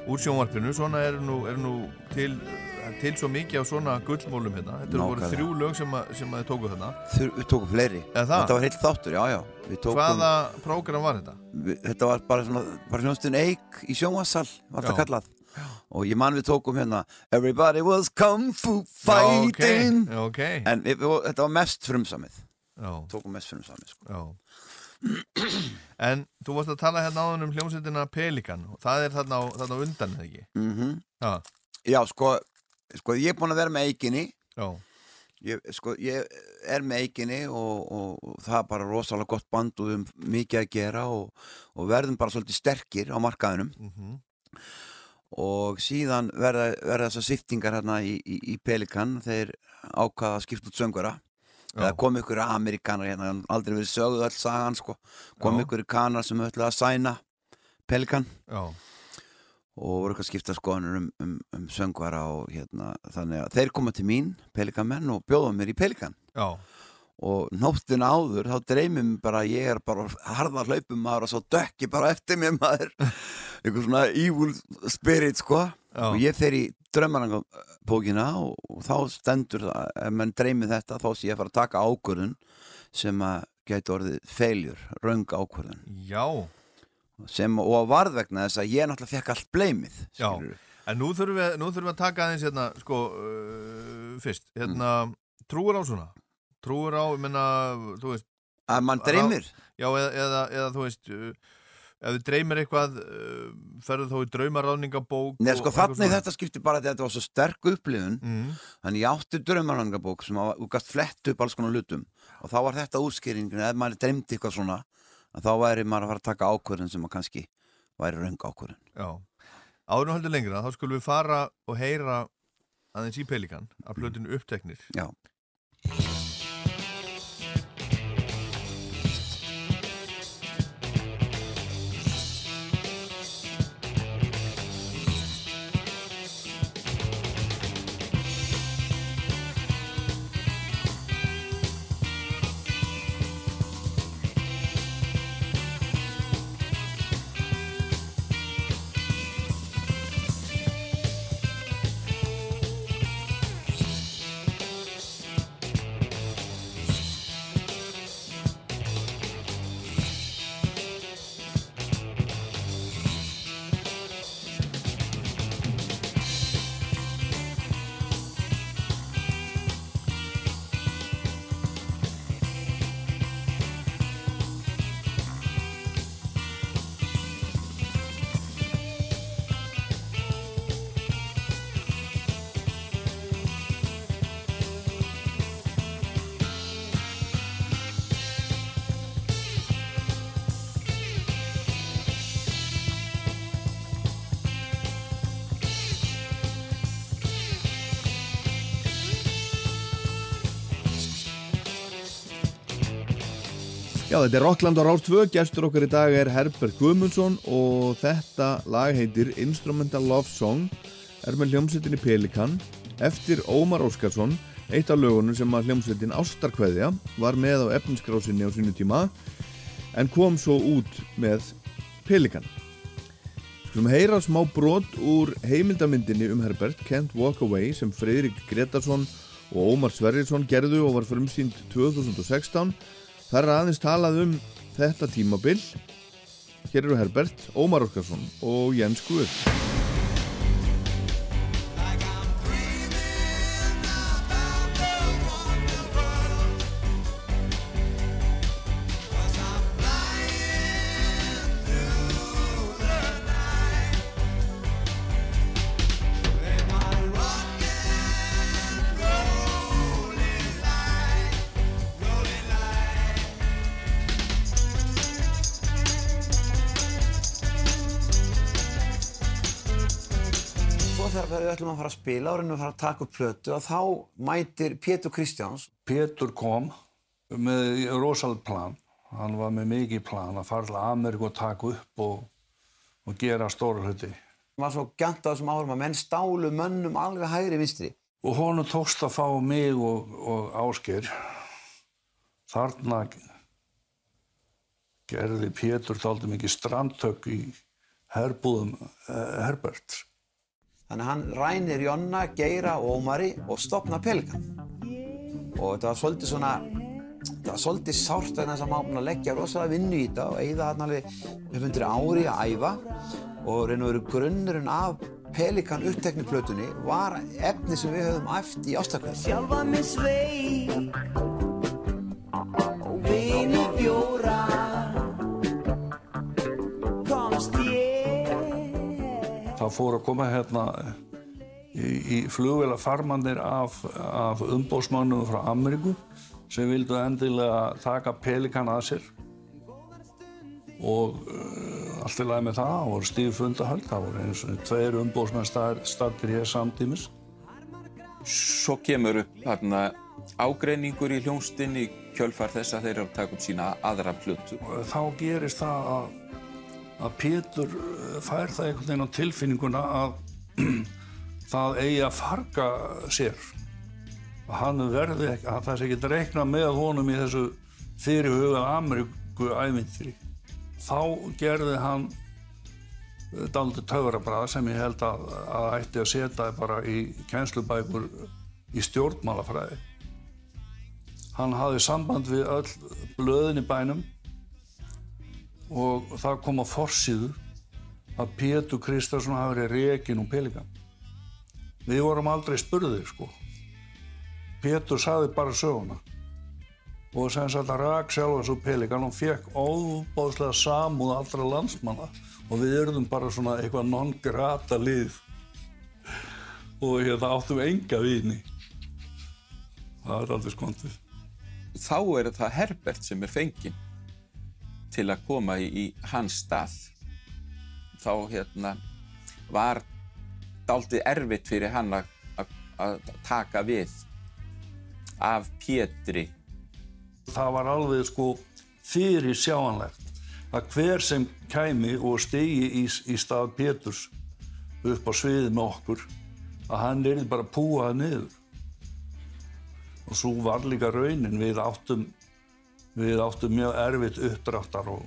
úr sjónvarpinu. Svona er nú, er nú til, til svo mikið af svona gullmólum hérna. Þetta eru voru Nákvæmlega. þrjú lög sem, að, sem að þið tóku þarna. Þur, við tókum fleiri? Þetta var heilt þáttur, já, já Við tókum, Hvaða prógram var þetta? við, Þetta var bara svona bara hljómsdun eik í sjónvassal var þetta kallað og ég man við tókum hérna Everybody was kung fu Já, fighting. ok, ok. en við, við, þetta var mest frumsamið. Já, tókum mest frumsamið sko. já. En þú varst að tala hérna áðan um hljómsveitina Pelikan og það er þarna á, þarna á undan, eða ekki? mm Já, Já, sko, sko ég er búin að vera með eiginni já, ég, sko, ég er með eiginni og, og, og það er bara rosalega gott band og við höfum mikið að gera og, og verðum bara svolítið sterkir á markaðinum. Mhm, og síðan verða, verða þessar siftingar hérna í, í, í Pelikan þeir ákvaða að skipta út söngvara. Eða kom ykkur amerikanar hérna aldrei verið sögðu öll sagan sko. Kom Já. ykkur kanar sem ætlaði að sæna Pelikan. Já, og voru eitthvað að skipta skoðanur um, um, um söngvara og hérna þannig að þeir koma til mín, Pelikan og bjóða mér í Pelikan. Já, og nóttin áður þá dreymum bara að ég er bara harða hlaupum maður og svo dökki bara eftir mér maður einhver svona evil spirit sko Já. og ég fer í drömmarangabókina og, og þá stendur það ef mann dreymir þetta þá sé ég að fara að taka ákvörðun sem að gæti orðið feiljur, röng ákvörðun já. sem og varð vegna þess að ég náttúrulega fekk allt bleimið Já. En nú þurfum við, nú þurfum við að taka aðeins hérna, sko, uh, fyrst, hérna, trúur á svona? Trúur á, ég menna, þú veist, að mann dreymir já, eða, eða, eða þú veist, uh, ef þið dreymir eitthvað, uh, ferðu þá í draumaráðningabók? Nei, og sko, þannig þetta skiptir bara að þetta var svo sterk upplifun Mm, Þannig ég átti draumarangabók sem að, þú gast flett upp alls konar hlutum og þá var þetta útskýringin ef maður dreymdi eitthvað svona þá væri maður að fara að taka ákvörðin sem að kannski væri raung ákvörðin já. Áður nú heldur lengra, þá skulum við fara og heyra aðeins í Pelikan, að plötinu uppteknir. Já, Já, þetta er Rockland á Rás 2, gestur okkar í dag er Herbert Guðmundsson og þetta lag heitir Instrumental Love Song, er með hljómsveitinni Pelikan, eftir Ómar Óskarsson, eitt af lögunum sem að hljómsveitin Ástarkveðja var með á efniskrásinni á sínu tíma, en kom svo út með Pelikan. Skulum heyra smá brot úr heimildamyndinni um Herbert, Can't Walk Away, sem Freyrik Gretarsson og Ómar Sverrisson gerðu og var frumsýnd 2016. Það er aðeins talað um þetta tímabil. Hér eru Herbert, Ómar Orkarsson og Jens Guð. Spila og reynum að fara að taka upp plötu og þá mætir Pétur Kristjáns Pétur kom með rosalega plan. Hann var með mikið plan að fara til Ameríku og taka upp og, og gera stóra hluti. var svo gænt á þessum árum að menn stálu mönnum alveg hægri vinstri Og honum tókst að fá mig og, og Ásgeir. Þarna gerði Pétur þáldi mikið strandtök í herbúðum eh, Herbert. Þannig að hann rænir Jonna, Geira og Ómari og stopna Pelikan. Og þetta var svolítið svona þetta var svolítið sárt vegna þess að maður búinn að leggja rosalega vinnu í þetta og eigða hann alveg upp undir ári að æfa. Og raun og veru grunnurinn af Pelikan upptekni plötunni var efni sem við höfum æft í ástakveð Sjálfa mig sveik Og vini fjóra Það fór að koma hérna í, í flugvela farmannir af, af umbósmannum frá Ameríku sem vildu endilega taka pelikan að sér og uh, allt í lagi með það, það voru stíf fundahöld, það voru eins og tveir umbósmenn staddir hér samtímis. Svo kemur upp þarna ágreiningur í hljónstinni kjölfar þess að þeir eru að taka upp sína aðra plötu. Þá gerist það að, að Pétur uh, fær það einhvern veginn á tilfinninguna að það eigi að farga sér. Að hann verði ekki, að það sé ekki reikna með honum í þessu fyrirhuga Ameríku ævintýri. Þá gerði hann dálítið töfrabrað sem ég held að, að ætti að setja bara í kænslubækur í stjórnmálafræði. Hann hafði samband við öll blöðin í bænum og það kom á forsíðu að Pétur Kristjánsson hafi verið rekin um pelikan. Við vorum aldrei spurðir, sko. Pétur saði bara söguna og sem sagt að rak sjálfa svo pelikan og fekk óbáðslega samúð allra landsmanna og við erum bara svona eitthvað non-grata lið og hérna áttum enga vini. Það er aldrei skontið. Þá er það Herbert sem er fenginn til að koma í, í hans stað. Þá hérna var dálítið erfitt fyrir hann að, taka við af Pétri. Það var alveg sko fyrir sjáanlegt að hver sem kæmi og stegi í, í stað Péturs upp á sviðið með okkur að hann er bara púað niður. Og svo var líka raunin við áttum, við áttum mjög erfitt uppdráttar og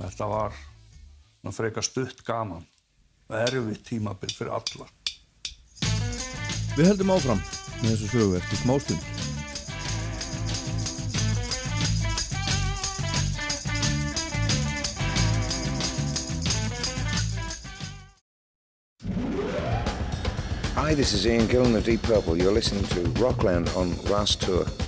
þetta var frekar stutt gaman. Erfitt tímabil fyrir alla. Við heldum áfram með þessu sögu eftir smástund. Hi, this is Ian Gillan of Deep Purple. You're listening to Rockland on Ras Tour.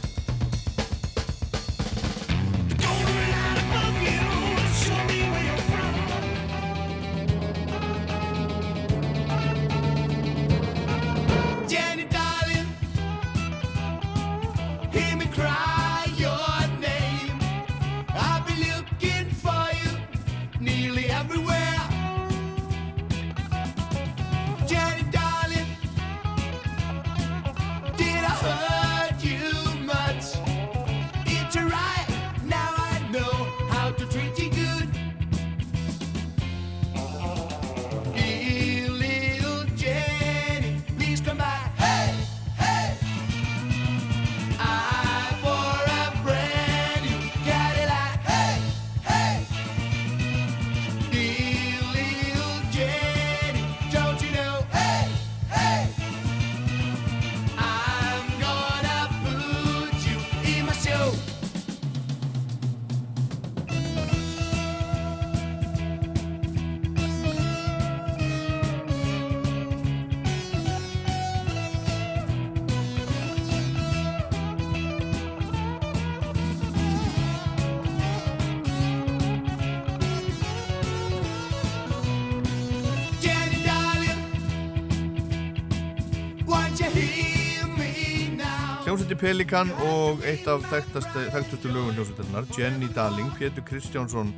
Pelikan og eitt af þekktastu lögum hljómsveitarinnar, Jenny Darling, Pétur Kristjánsson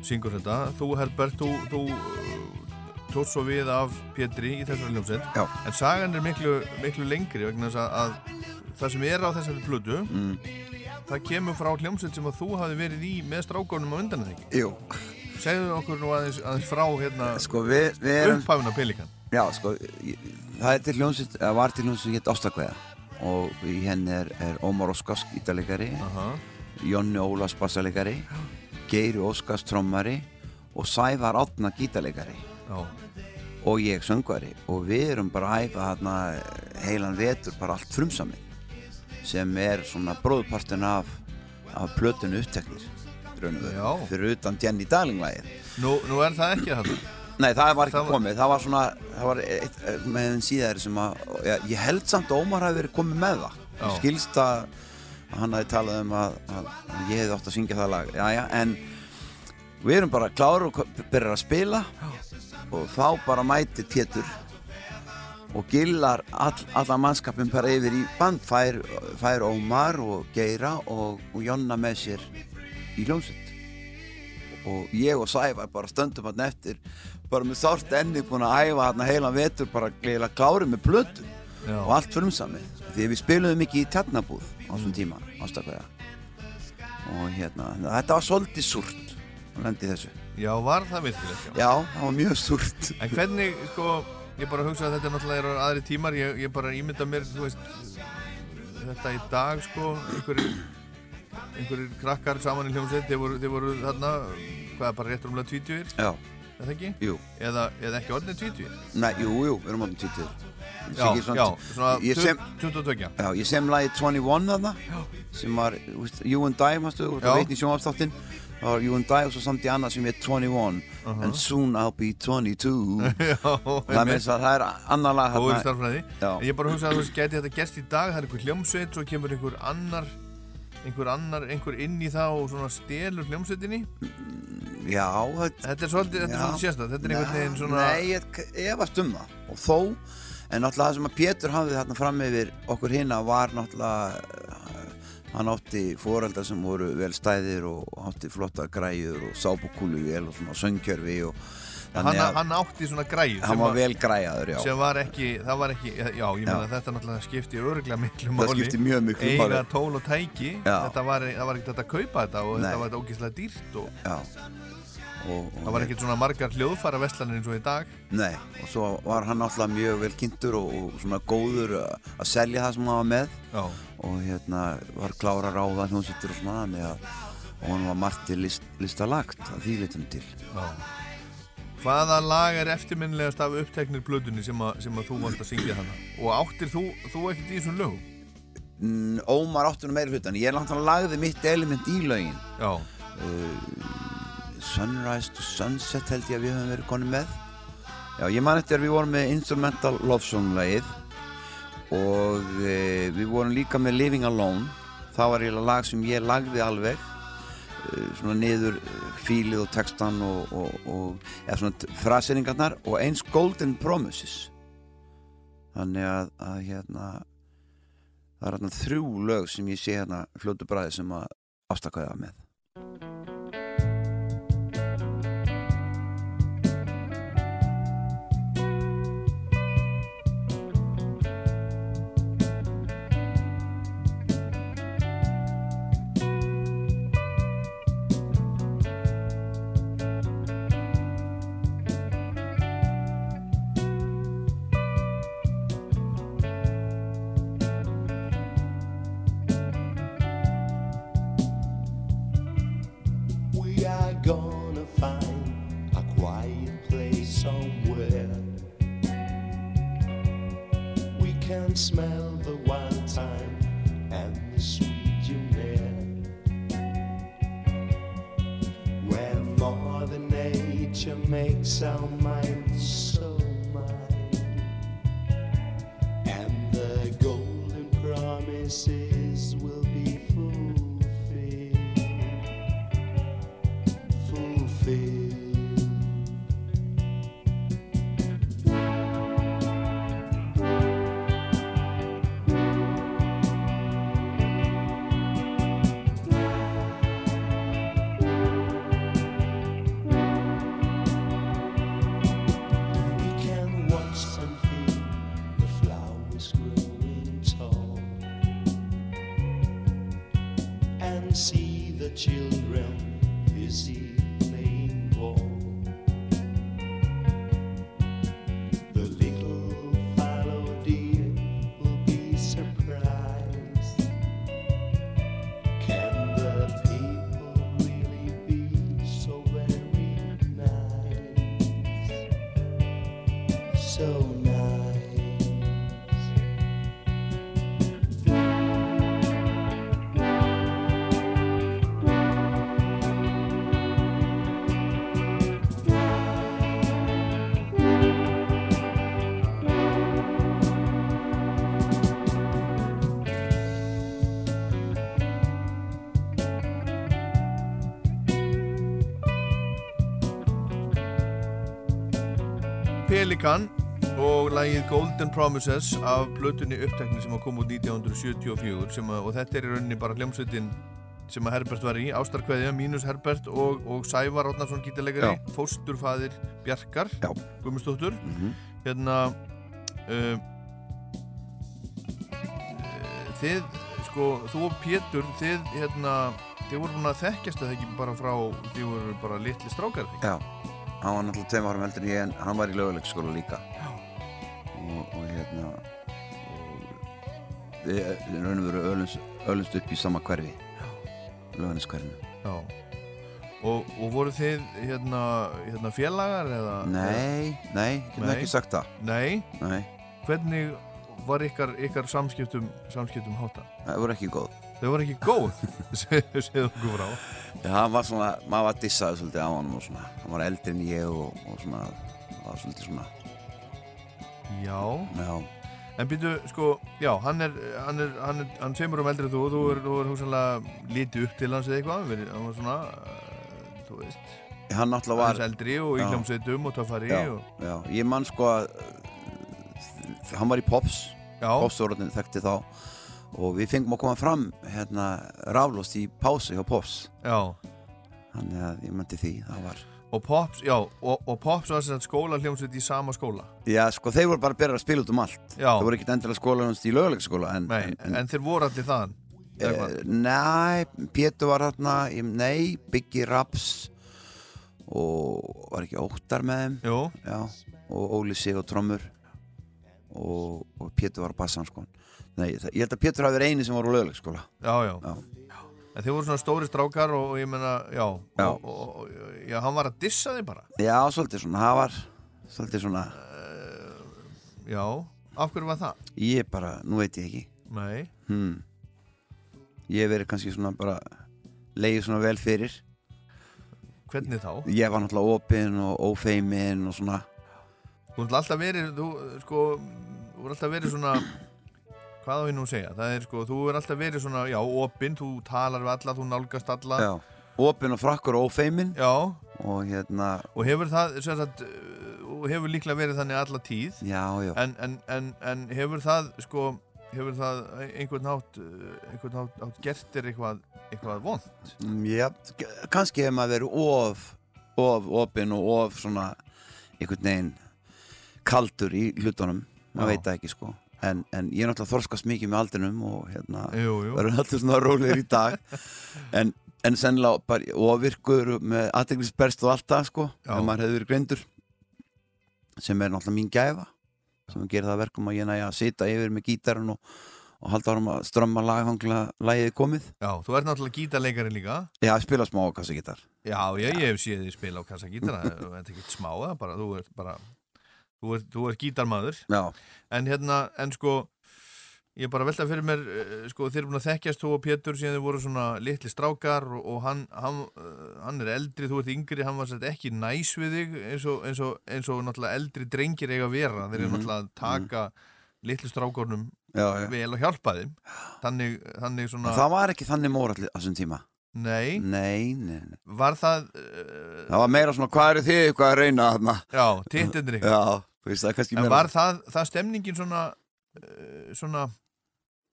syngur þetta. Þú, Herbert, þú, þú uh, tótt svo við af Pétri í þessari hljómsveit. Já. En sagan er miklu, miklu lengri vegna þess að, að það sem er á þessari plötu, það kemur frá hljómsveit sem að þú hafi verið í með strákonum á undan þegar. Jú, Segðu okkur nú aðeins, aðeins frá hérna sko upphæfuna Pelikan. Já, sko, það er til hljómsveit, var til hljómsveit hétt Ástakveða og í henni er, er Ómar Óskars gítarleikari, Aha. Jonni Ólafs bassalegari, Geiri Óskars trommari og Sævar Átna gítarleikari Já. og ég söngvari og við erum bara að æfa hérna heilan vetur bara allt frumsamið sem er svona bróðpartin af, af plötunu uppteknir fyrir utan Jenny Darling lagið Nú, nú er það ekki það. Nei, það var ekki Það var- komið, það var svona, það var eitt, með þeim síðari sem að, já, ég held samt að Ómar hafi verið komið með það. Já. Skilst að hann hafi talað um að, að, ég hefði átt að syngja það lag, já, já, en við erum bara kláru og byrjar að spila. Og þá bara mætir Pétur og gillar all, allan mannskapin bara yfir í band, fær, fær Ómar og Geira og, og Jonna með sér í hljómsveit og ég og Sævar bara stöndum hann eftir bara með sárt enni búin að æfa hann heilan vetur bara gleðilega klárið með plötu Já. og allt frumsamið. Því við spiluðum ekki í tjarnabúð á þessum tíma ástaklega. Og hérna, þetta var svolítið súrt að lendi þessu. Já, var það virkilegt, já. það var mjög súrt. En hvernig, sko, ég bara hugsa að þetta náttúrulega eru aðri tímar, ég, ég bara ímynda mér, þú veist, þetta í dag, sko, einhverjir, einhverjir krakkar saman í hljómsveit, þeir voru, þeir voru þarna, hvað, bara rétt rúmlega tvítjúir, já, eða ekki? jú, Eða, eða ekki orðin tvítjúir? Nei, jú, jú, við erum áttum títur Já, já, svona sem, 22. já, ég sem lagi 21 þarna sem var, You and I mástu, þú veit í sjónvapstáttinn það var You and I og svo samt í annað sem er 21 and soon I'll be 22 Já, það þess að það er annar lag ég bara hugsa að þú veist, geti þetta gerst í dag, það er einhver hljómsveit, svo kemur einhver annar, einhver annar, einhver inn í það og svona stelur hljómsveitinni. já, þetta er svolítið, þetta er svolítið sérstætt, þetta er einhvern veginn svona... Nei, ég efast um það. Og þó, en náttúrulega það sem að Pétur hafði þarna fram yfir okkur hinna var náttúrulega hann átti foreldar sem voru vel stæðir og átti flotta græjur og sábúkúlu vel og svona söngkjörfi og Hann, hann átti svona græð hann var vel græjaður, já. sem var ekki, það var ekki, já, ég meina þetta náttúrulega skipti örglega miklu það máli. skipti mjög miklu eiga máli. tól og tæki. Þetta var, það var ekkert að kaupa þetta og Nei. þetta var ógeðslega dýrt og og, og það var ekkert svona margar hljóðfæra vestlanir eins og í dag. Nei, og svo var hann náttúrulega mjög vel kynntur og, og svona góður að selja það sem hann var með. Já, og hérna var klára ráða hljómsveitir og svona og hann var margt til list, listalagt að því litum til. Já hvaða lag er eftirminnilegast af uppteknir blöðunni sem, sem að þú vant að syngja hana? Og áttir þú, þú ekkert í þessum lögum? Mm, Ómar áttunum meira hlutan ég náttúrulega lagði mitt element í lögin. Já, Sunrise to Sunset held ég að við höfum verið konum með. Já, ég man eftir að við vorum með Instrumental Love Song lagið og e, við vorum líka með Living Alone. Það var eiginlega lag sem ég lagði alveg svona niður e, fílið og textan og, og, og ja, svona fraseringarnar og eins Golden Promises. Þannig að, að hérna það er hérna þrjú lög sem ég sé hérna fljótu bræði sem að afstakkaði með makes our mind og lagið Golden Promises af plötunni upptekni sem að koma út 1974 sem að, og þetta er í rauninni bara hljómsveitin sem að Herbert var í, Ástarkveðja, Mínus Herbert og, og Sævar Átnarsson gítarleikari, Já. fósturfaðir Bjarkar, Já. Guðmundsdóttur Mhm. hérna uh, þið, sko, þú og Pétur þið, hérna þið voru búin að þekkjast það ekki bara frá þið voru bara litli strákar? Já, hann var náttúrulega tveim árum heldur en ég en hann var í löguleikskóla líka hérna og við raun og veru ölumst upp í sama hverfi. Löganiskverfinu Já. Og, og voru þið hérna, hérna félagar eða? Nei, nei, ég Nei. ekki sagt það. Nei, Nei, hvernig var ykkar, ykkar samskiptum, samskiptum hátta? það voru ekki góð. Þau voru ekki góð, segðu okkur frá. Já, hann var svona, maður var dissaði svolítið á honum og svona, hann var eldri en ég og, og svona, það var svolítið svona, Já, já, en býtu, sko, já, hann er, hann er, hann er, hann semur um eldri en þú og þú er, þú er hugsanlega litið upp til hans eða eitthvað, hann var svona, uh, þú veist, hann náttúrulega var, eldri og í Já. hljómsveitum og töffari já, og, já, ég man sko að, uh, hann var í Pops, Popsórunni þekkti þá. Og við fengum að koma fram hérna raflóst í pásu hjá Pops. Já, þannig að ég myndi því, það var og Pops, já, og, og Pops var þess að skóla hljómsveit í sama skóla. Já, sko, þeir voru bara byrja að spila út um allt Já. þeir voru ekkert endilega skólanumst í löguleikskóla en, Nei, en, en þeir voru allir þaðan. Eh, Nei, Pétur var hérna Nei, Biggi Raps og var ekki óttar með þeim Jú, já, og Óli Sig og trommur og, og Pétur var á bassan sko. Nei, það, ég held að Pétur hafi verið eini sem var á löguleikskóla já, já. Já. En þeir voru svona stóri strákar og, og ég menna, já, Já. Og, og, já, hann var að dissa þig bara. Já, svolítið svona, það var svolítið svona, Já, af hverju var það? ég bara, nú veit ég ekki Nei, hmm. Ég verið kannski svona bara leiði svona vel fyrir hvernig þá? Ég var náttúrulega opinn og ófeimin og svona Þú ert alltaf verið, þú, sko, þú ert alltaf verið svona, hvað á nú að segja? Það er sko, þú er alltaf verið svona, já, opinn, þú talar við alla, þú nálgast alla. Já, opinn og frakkur og ófeimin Já, og hérna, og hefur það, sem sagt, uh, hefur líklega verið þannig alla tíð, já, já. En, en, en, en hefur það, sko, hefur það einhvern hátt, uh, einhvern hátt, hátt gert þér eitthvað, eitthvað vond? Mm, Já, kannski hefur maður verið of of opinn og of svona einhvern veginn kaldur í hlutunum, maður veit það ekki sko en, en ég er náttúrulega þorskast mikið með aldrinum og hérna verður alltaf svona rólegir í dag. En, en sennilega bara ofirkur með aðteglisberst og allt það sko ef maður hefur verið greindur sem er náttúrulega mín gæfa sem gerir það að verkum að ég næja að sita yfir með gítarinn og, og halda árum að strömma lagangla lagið komið. Já, þú ert náttúrulega gítarleikari líka. Já, spila smá á kassagítar. Já, ég, ég hef því spila á kassagítara, þetta er ekki smá það, bara, þú ert bara, þú ert, þú ert gítarmaður. Já, En hérna, en sko, ég er bara velta fyrir mér eh, sko þeir eru búin að þekkjast þú og Pétur síðan þeir voru svona litli strákar og, og hann, hann, eh, hann er eldri, þú ert yngri hann var sett ekki næs við þig eins og, eins og, eins og náttúrulega eldri drengir eiga að vera. Þeir eru Mhm, náttúrulega að taka litlu strákornum já, já. vel og hjálpa þeim. Þannig, þannig svona það var ekki þannig mórall á þessum tíma. Nei, nei, nei, nei. var það uh, það var meira svona hvað eru þið eitthvað að reyna þarna? Já, tittinir já, veist en var það, það stemningin svona uh, svona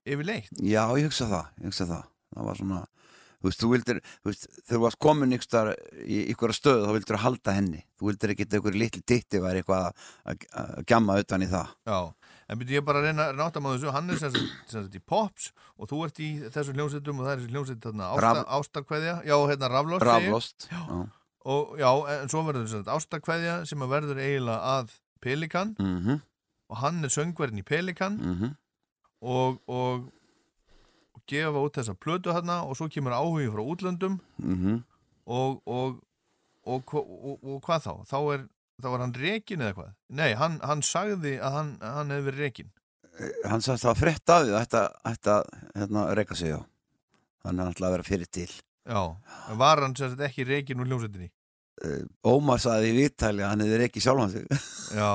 yfirleitt? Já, ég hugsa það, ég hugsa það. Það var svona, þú veist, þú vildir þú veist, þegar þú varst komin ykkur staðar í ykkur stöðu, þá vildir þú halda henni. Þú vildir ekki ykkur litli titti væri eitthvað að- gjamma utan í það. Já, en byrju ég bara að reyna maður þessu, hann er sem sagt, í Pops og þú ert í þessu hljómsveitum og það er þessu hljómsveit þarna, Raf- ásta, ástarkveðja, já, hérna Raflost. Raflost Já, og já, en svo verður sem sagt ástarkveðja sem að verður eiginlega að Pelikan. Mhm, og hann er söngverðin í Pelikan. Mhm. Og, og, og gefa út þessa plötu þarna og svo kemur áhugi frá útlöndum. Mhm. Og, og, og, hvað þá? Þá er, þá er hann rekin eða hvað? Nei, hann, hann sagði að hann, hann hefði verið rekin Hann sagði það að þetta ætti að hérna, reyka sig á. Hann ætlaði að vera fyrir til. Já, var hann sagt ekki rekin úr hljómsveitinni? Eh, Ómar sagði í viðtali að hann hefði reykið sjálfan sig. Já,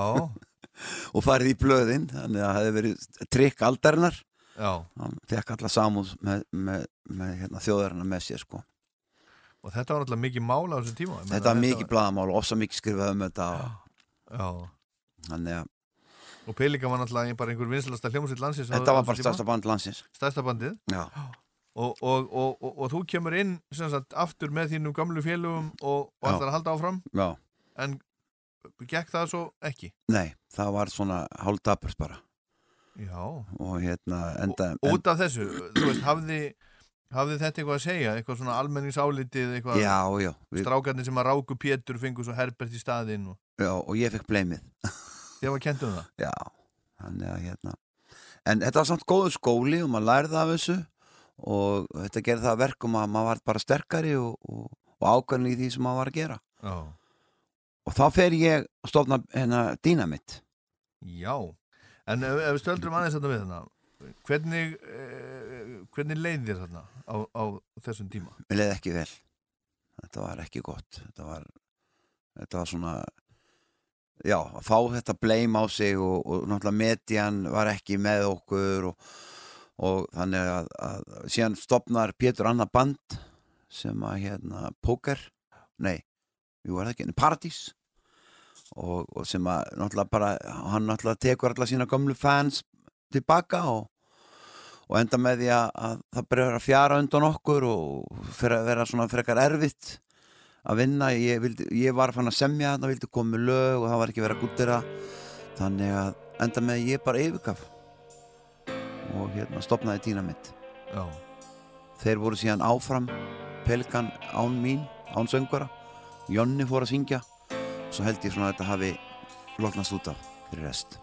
og farið í blöðin þannig að það hefði verið trikk aldarinnar. Já, hann fekk alla samúð með, með, með hérna, þjóðarinnar með sér sko. og þetta var náttúrulega mikið mála á þessum tíma. Meina, þetta var mikið blaðamál og ofsa mikið skrifað um þetta og, Já, þannig að og Pelika var bara einhver vinsalasta hljómsveit landsins þetta var bara stærsta band landsins. Stærsta bandið. Já, og, og, og, og, og þú kemur inn sagt aftur með þínum gamlu félögum og, ætlar að halda áfram? Já, en gekk það svo ekki? Nei það var svona hálfdapurt bara. Já, og hérna enda og, út af þessu, þú veist, hafði hafði þetta eitthvað að segja, eitthvað svona almenningsálitið, eitthvað? Já, já, við, strákarnir sem að ráku Pétur fengu svo Herbert í staðinn og já, og ég fekk bleimið þið var kent um það? Já, þannig að hérna. En þetta var samt góður skóli og maður lærði af þessu og þetta gerði það að verkum að maður var bara sterkari og, og, og ákvæmlega í því sem maður var að gera. Já, og þá fer ég að stofna hérna dýnamitt Já. en ef, ef við stöldrum aðeins þetta við þarna hvernig eh, hvernig leið þér þarna á, á þessum tíma? mér leiði ekki vel. Þetta var ekki gott. Þetta var, þetta var svona já, að fá þetta bleim á sig og, og náttúrulega median var ekki með okkur og, og þannig að, að síðan stopnar Pétur annað band sem að hérna Póker, nei jú var það ekki, Paradís. Og, og sem að náttúrulega bara hann náttúrulega tekur alla sína gömlu fans tilbaka og og enda með því að, að það byrjar að fjara undan okkur og fyrir að vera svona frekar erfitt að vinna. Ég, vildi, ég var fann að semja þarna, vildi koma með lög og það var ekki verið að gúttira þannig að enda með ég bara yfirgaf og hérna stopnaði dýna mitt Já, þeir voru síðan áfram Pelikan án mín, án söngvara. Jonni fór að syngja. Svo held ég svona að þetta hafi lotnast út af fyrir rest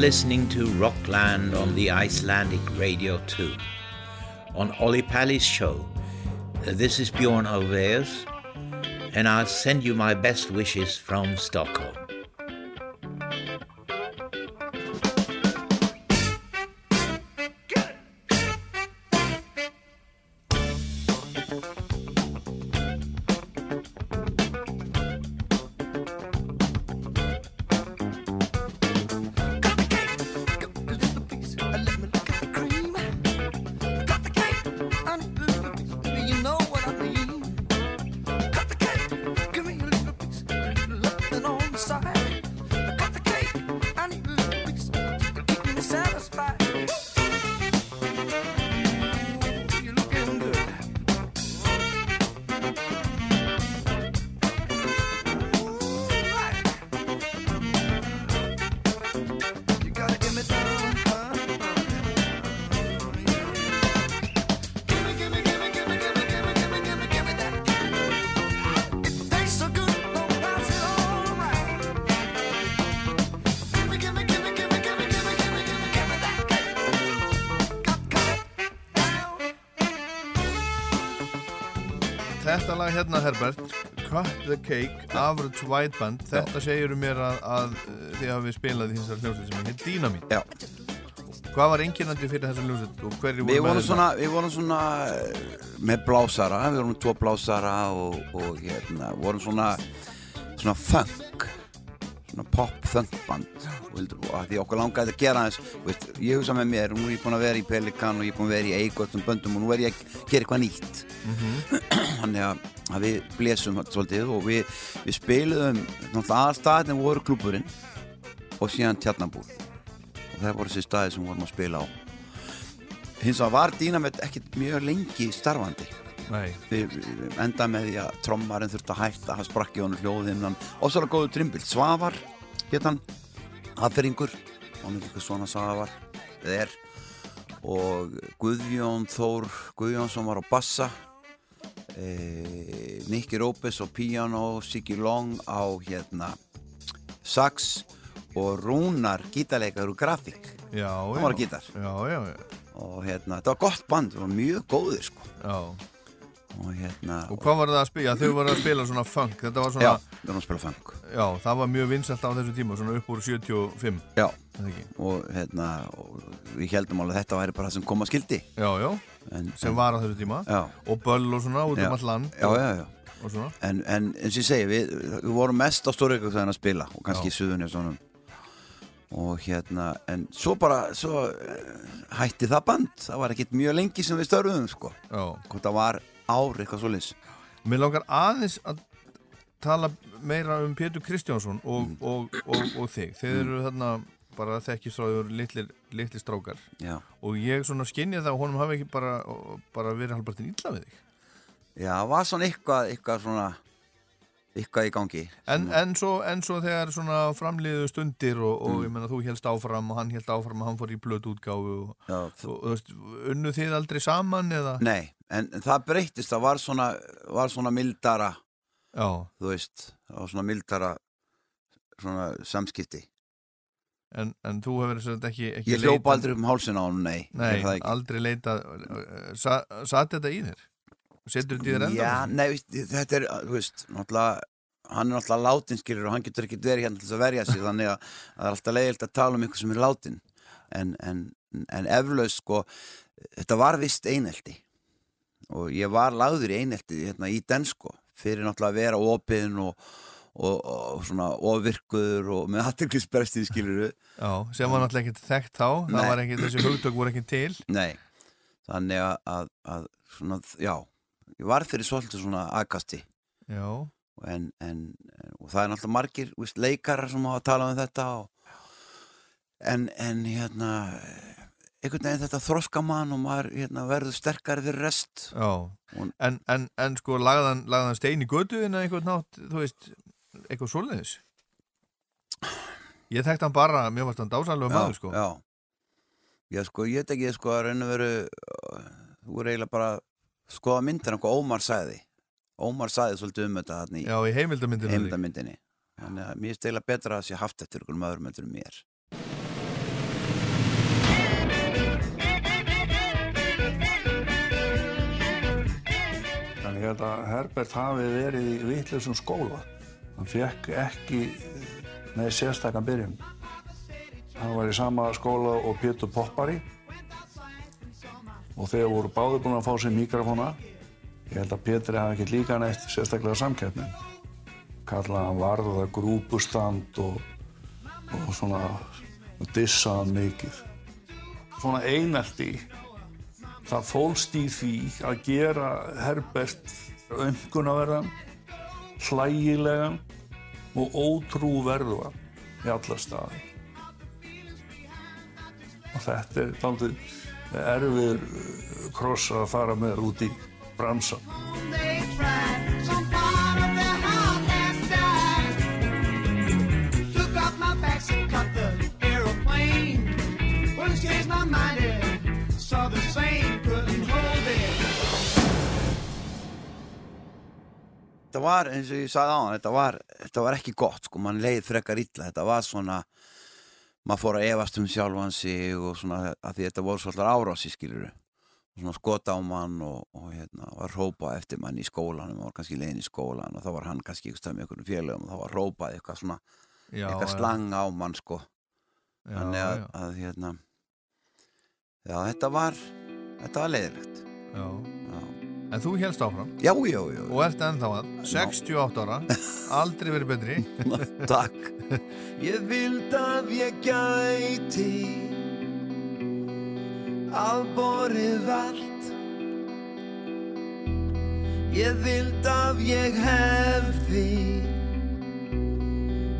listening to Rockland on the Icelandic Radio 2. On Ollie Pally's show, uh, this is Bjorn Alveus, and I'll send you my best wishes from Stockholm. Lag hérna Herbert Cut the Cake, Average White Band. Þetta segir mér að, að uh, þið hafið spilað í þessar hljómsveit sem heit Dynamít Já. Hvað var einkennandi fyrir þessar hljómsveit og hverju voru með svona, við vorum svona eh, með blásara, við vorum tvo blásara og, og hérna, vorum svona svona funk svona pop funk band og og að því okkur langaði að gera þess veist, ég hugsa með mér, nú er ég búin að vera í Pelikan og ég er búin að vera í Eigotum böndum og nú er ég að gera eitthvað nýtt. Þannig að, að við blésum svolítið og við, við náttúrulega aðstæðin voru klúburinn og síðan tjarnabúð og það voru þessi staði sem vorum að spila á. Hins vegar var Dynamit ekkert mjög lengi starfandi. Við endaði með því að trommarinn þurfti að hætta hann sprakki honum hljóðinn hann ósala góðu trimbild, Svavar hétt hann, aðferringur hann er eitthvað svona Svavar eða er. Og Guðjón Þór Guðjónsson var á bassa. E, Nicky Rópes á piano Siggy Long á hérna sax og Rúnar gítarleikar úr grafík hann var að gítar. Já, já, já, og hérna, þetta var gott band, það var mjög góðir sko. Já. Og hérna Og hvað var það að spila? Þau voru að spila svona funk. Þetta var já, svona, við erum að spila funk. Já, það var mjög vinsælt á þessu tíma Svona upp úr 75 já, það og hérna og við heldum alveg að þetta væri bara það sem kom að skildi Já, já, en, sem var á þessu tíma. Já, Og böll og svona út Já. um all land já, já, já. Og svona. En, en eins og ég segi, við, við vorum mest á Stórreikvík þegar að spila og kannski Já. í suðunni og svona og hérna, en svo bara svo eh, hætti það band. Það var ekkert mjög lengi sem við störfum sko, Já. Hvort það var ár eitthvað svo Mér langar aðeins að tala meira um Pétur Kristjánsson og, Mm. og, og, og þig. Þeir eru þarna bara þekkistráður litlir, litlir strákar já, og ég svona skinja það að honum hafi ekki bara, bara verið halvpartin illa við þig. já, var svona eitthvað eitthvað svona eitthvað í gangi En, en, svo, en svo þegar svona framliðu stundir og, og Mm. ég menna þú helst áfram og hann held áfram og hann fór í blötu útgáfu og, já, og, og unnu þið aldrei saman eða? nei, en, en það breyttist það var svona, var svona mildara Já, þú veist, það var svona mildara svona samskipti en, en þú hefur að ekki, ekki ég hljópa aldrei um hálsin á hann, nei Nei, ekki. aldrei leitað sa, Satt þetta í þér? Setur þetta í þér enda? Já, nei, þetta er, þú veist, náttúrulega hann er náttúrulega látin skilur og hann getur ekkert verið hérna til að verja sig þannig að það er alltaf leiðilt að tala um einhver sem er látin en, en, en eflaust sko, þetta var vist einelti og ég var lagður í einelti hérna í den sko fyrir náttúrulega að vera opinn og, og, og svona ofvirkuður og með aðtöklisbrestin skilur Já, sem var náttúrulega ekkert þekkt þá það var ekki, þessi hugtök voru ekki til. Nei, þannig að, að, að svona, já, ég var fyrir svolítið svona aðkasti Já, en, en, og það er náttúrulega margir víst, leikarar sem hafa talað um þetta og, en, en hérna einhvern veginn þetta þroska mann og maður hérna, verður sterkari fyrir rest. Já. Hún- En, en, en sko lagðan, lagðan stein í götuðin eða einhvern nátt, þú veist eitthvað svoleiðis? Ég þekkti hann bara, mér varst hann dásanlega maður sko. Já, já, sko, ég ekki sko að og veru uh, þú voru eiginlega bara skoða myndir hvað Ómar sagði. Ómar sagði svolítið um þetta þarna í Já, í heimildamyndinu heimildamyndinni. Þannig að mér er eiginlega betra að sé haft eftir einhverjum öðrum eftir mér að Herbert hafi verið í vitlausum skóla. Hann fekk ekki með sérstakann byrjun. Hann var í sama skóla og Pétur Poppari og þeir voru báði búin að fá sér mikrofóna. Ég held að Pétur hafi ekki líka neitt sérstaklega samkeppnin. Kallaði hann varða grúpustand og, og svona dissaði hann mikið. Svona einelti það fólst í því að gera Herbert öngunaverðan, hlægilegan og ótrúverðuan í alla staði. Og þetta er daldið erfir kross að fara með út í bransan. Cut the aeroplane. Once changed my mind saw the same, Þetta var, eins og ég sagði á hann, þetta var, þetta var ekki gott, sko, mann leið frekar illa, þetta var svona, maður fór að efast um sjálfan sig og svona, að því þetta voru svolítið árási, skiluru, og svona skota á mann og, og hérna, var rópað eftir mann í skólanum, maður var kannski leiðin í skólan og þá var hann kannski stað með einhverjum félögum og þá var rópað eitthvað svona, Já, eitthvað slang á mann, sko, Já, þannig að, að, hérna, já, þetta var, þetta var leiðilegt, Já. En þú helst áfram? Já, já, já, og ert ennþá að? 68 ára, aldrei verið betri. takk. Ég vild að ég gæti afborið allt. Ég vild að ég hefði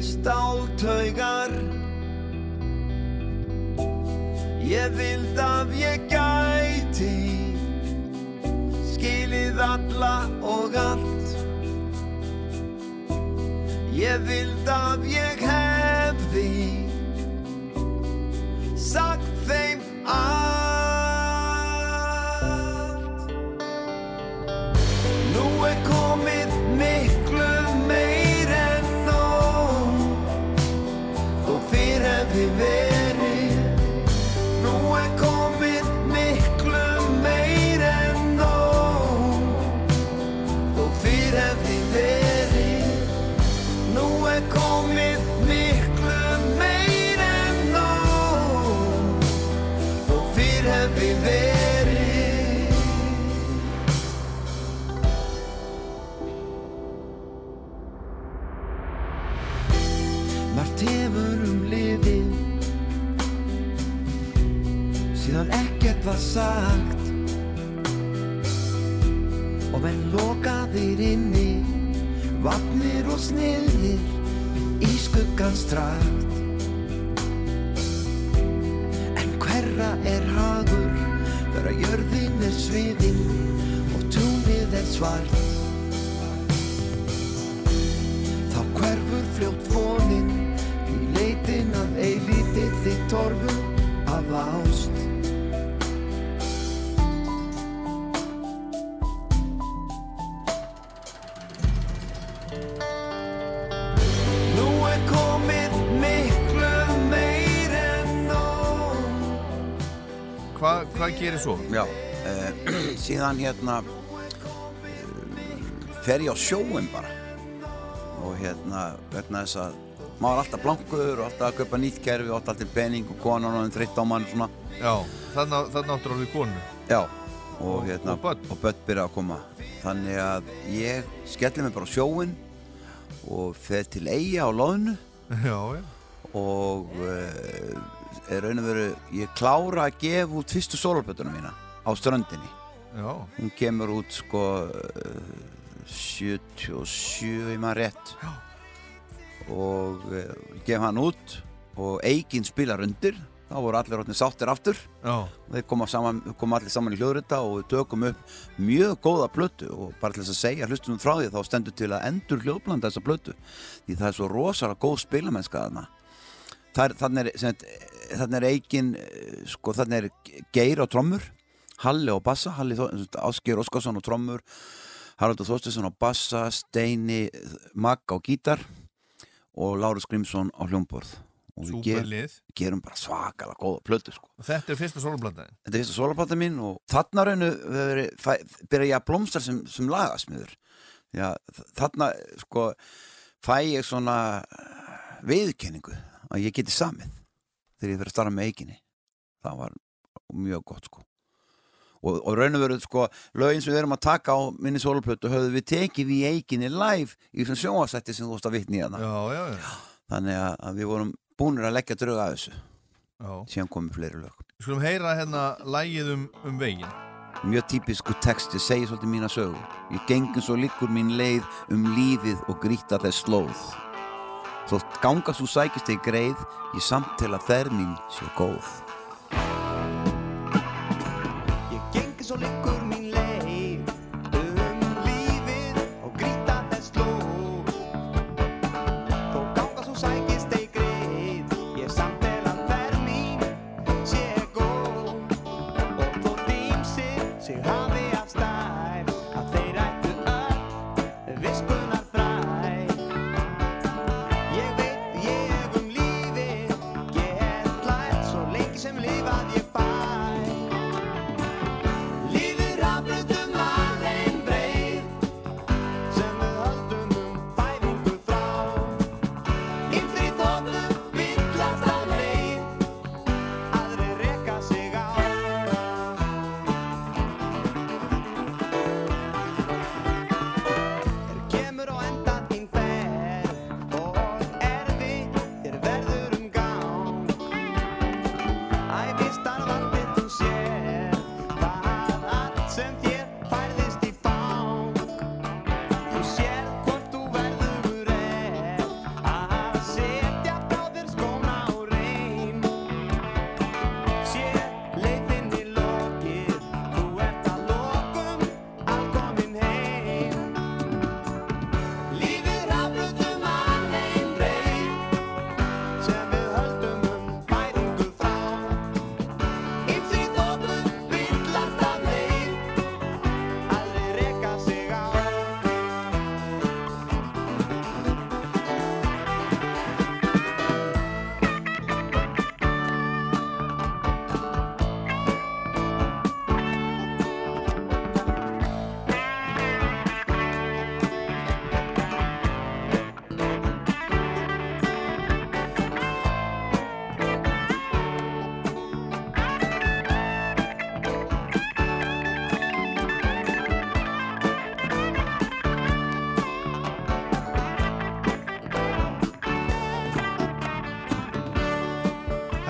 stáltaugar Ég vild að ég gæti skilið alla og allt. Ég vild að ég hefði sagt þeim allt. Nú er komið miklu meir en nóg. Þó fyrr hefði verið страх. Hvað, gerir svo? Já, uh, síðan hérna uh, fer ég á sjóin bara og hérna vegna þess að maður er alltaf blankur og alltaf að kaupa nýtt kerfi og alltaf til pening og konan og þreytt á mann svona Já, þannig áttur orðið konu. Já, og, Og- hérna og börn. og börn byrja að koma þannig að ég skelli mig bara á sjóin og fer til eiga á já. og uh, raun og veru ég klára að gefa út fyrstu sólarbötuna mína á ströndinni. Já, hún kemur út sko uh, 77 í maður rétt. Já. og uh, ég gef hann út og eigin spilar undir. Þá voru allir rótni sáttir aftur. Já, þeir koma, saman, koma allir saman í hljóðrita og við tökum upp mjög góða plötu. Og bara til þess að segja hlustunum frá því þá stendur til að endur hljóðblanda þessa plötu. Því það er svo rosalega góð spilamennska þarna. Það er- þannig er, þannig er eigin sko þannig er Geir á trommur Halli á bassa Halli Ásker Óskarsson á trommur Haraldur Þorstinsson á bassa Steini Magg á gítar og Lárus Grímsson á hljómborð. Og við ger, gerum bara svakalega góða plötu sko. Og þetta er fyrsta sólublandaðin þetta er fyrsta sólarplata mín og þarna fæ, byrja ég að blómstra sem, sem lagasmiður. Þarna sko fæ ég svona viðkenningu að ég geti samið þegar ég fyrir að starfa með eiginni það var mjög gott sko. Og, og raun og veru sko lögin sem við erum að taka á minni sólarplötu höfðu við tekið í eiginni live í þessum sjónvarsætti sem þú varst að vitni í hana Já, já, já, þannig að, við vorum búinir að leggja dröga að þessu. Já. síðan komið fleiri lög. Við skulum heyra hérna lægið um, um veginn. Mjög típisku texti segir svolítið mína sögu. Ég gengum svo liggur mín leið um lífið og grýta þess slóð þótt ganga svo sækist ei greið ég samt til að ferð mín sé góð. Ég gengi svo liggur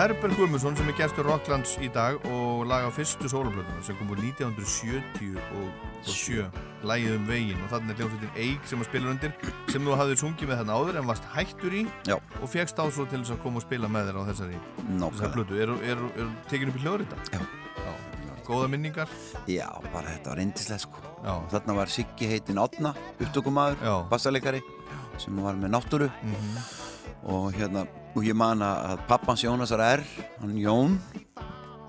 Herbert Guðmundsson sem er gestur Rocklands í dag og laga fyrstu sólablötuna sem kom úr 1977 lægið um veginn og þannig er hljómsveitin Eik sem að spila undir sem þú hafðir sungið með þarna áður en varst hættur í Já. og fegst á svo til þess að koma og spila með þér á þessari, þessari blötu er, er, er tekin upp í hljóður þetta? Já. Já. Góða minningar? Já, bara þetta var reyndislegt sko Já. Þarna var Siggi heitinn Átna, upptökumæður, bassalegari sem var með náttúru Mhm. og hérna, og ég man að pappans Jónasar R, hann Jón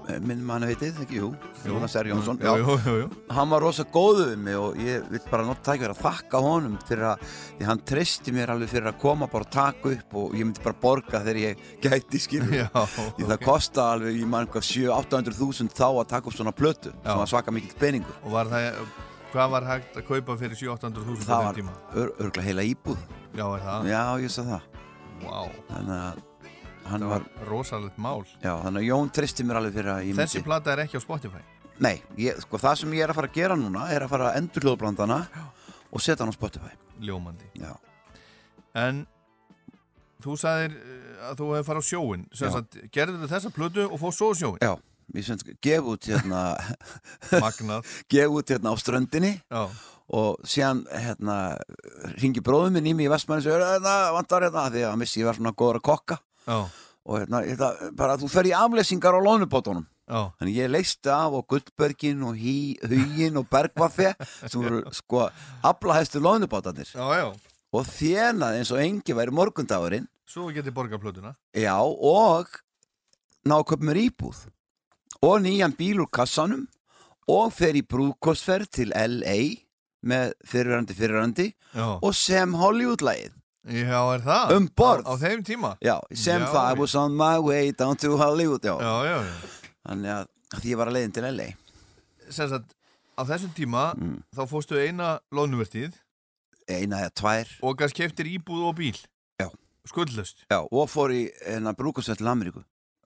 eh, minn mann heitið, ekki, jú Jónas R. Jónsson, Jú, jú, jú, jú. hann var rosa góðu við mig og ég vil bara nota tækverð að þakka honum fyrir að, því hann treysti mér alveg fyrir að koma bara og taka upp og ég myndi bara borga þegar ég gæti skilur Já, því það kosta alveg, ég man eitthvað 7-800 þúsund þá að taka upp svona plötu sem var svaka mikill peningur. Og var það, hvað var hægt að kaupa fyrir 700-800 þúsund á það þeim var tíma? ör, örgulega heila íbúð. Já, það? já, ég sa það Vá, þannig að hann var, var rosalegt mál. Já, þannig að Jón treysti mér alveg fyrir að ég Þessi plata er ekki á Spotify. Nei, ég, sko það sem ég er að fara að gera núna er að fara að endur hljóðblandana og setja hann á Spotify. Ljómandi. Já, En þú sagðir eh, að þú hefði farið á sjóin gerður þið þessa plötu og fór svo sjóin já ég sem gef út hérna Magnað. Gef út hérna á ströndinni Já, og síðan hérna ringi bróðum minn í mig í Vestmanni og segir hérna, vantar hérna, því að vissi ég var svona góður að kokka. Já, og hérna, hérna bara þú fer í afleysingar á lónubótunum. Já. Þannig ég leisti af og Gullbergin og Hugin og Bergvaffe sem voru sko aflahæstu lónubátanir Já, já, og þjenaði eins og engi væri morgundagurinn. Svo getið borgað plötuna. Já og ná að köpa mér íbúð. Og nýjan bíl úr kassanum. Og fer í brúðkostferð til LA með fyrirrandi fyrirrandi Já, og sem Hollywood-lægið Já, er það? Um borð. Á, á þeim tíma? Já, sem Já, það I was on my way down to Hollywood Já, Já, já, já. þannig að að því ég var að leiðin til LA Sem sagt, á þessum tíma Mm. þá fórstu eina loðnuvertíð Eina eða tvær og gæst keftir íbúð og bíl. Já. Skuldlust. Já, og fór í hennar brúkusveit til Ameríku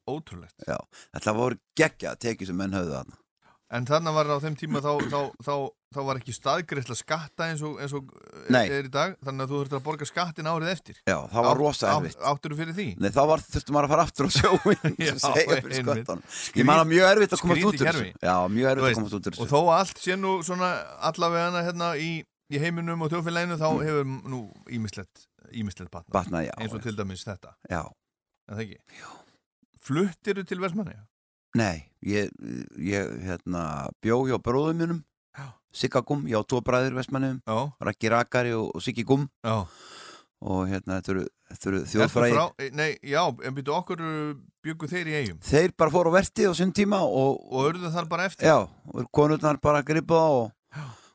Ótrúlegt. Já, þetta voru geggja tekið sem menn höfðu þarna En þarna var á þeim tíma þá, þá, þá, þá var ekki staðgreisla skatta eins og, eins og Nei. er í dag. Þannig að þú þurfti að borga skattin árið eftir. Já, það var rosa erfitt Áttur þú fyrir því? Nei, þá var, þurftum maður að fara aftur á sjóin Já, sem segja fyrir einmitt. skottan Ég man að mjög erfitt að komast út úr Já, mjög erfitt að komast út úr Og þó allt sé nú svona allavega hérna í, í heiminum og þjóðfélaginu þá hefur nú ímislegt, ímislegt batna. Batnað, já, Eins og já. til dæmis þetta. Já, En það ekki? Fluttir þú til Vestmanni? nei, ég, ég hérna, bjó hjá bróðum Já. Sigga Gum, ég á tvo bræður vestmannum Já, Raggi Rakari og, og Siggi Gum já. og hérna, þetta eru, eru þjóðfræði frá- Nei, já, en byrju okkur byggu þeir í eigum Þeir bara fóru á vertið á sinn tíma og, og örðu þar bara eftir? Já, og konurnar bara gripa og,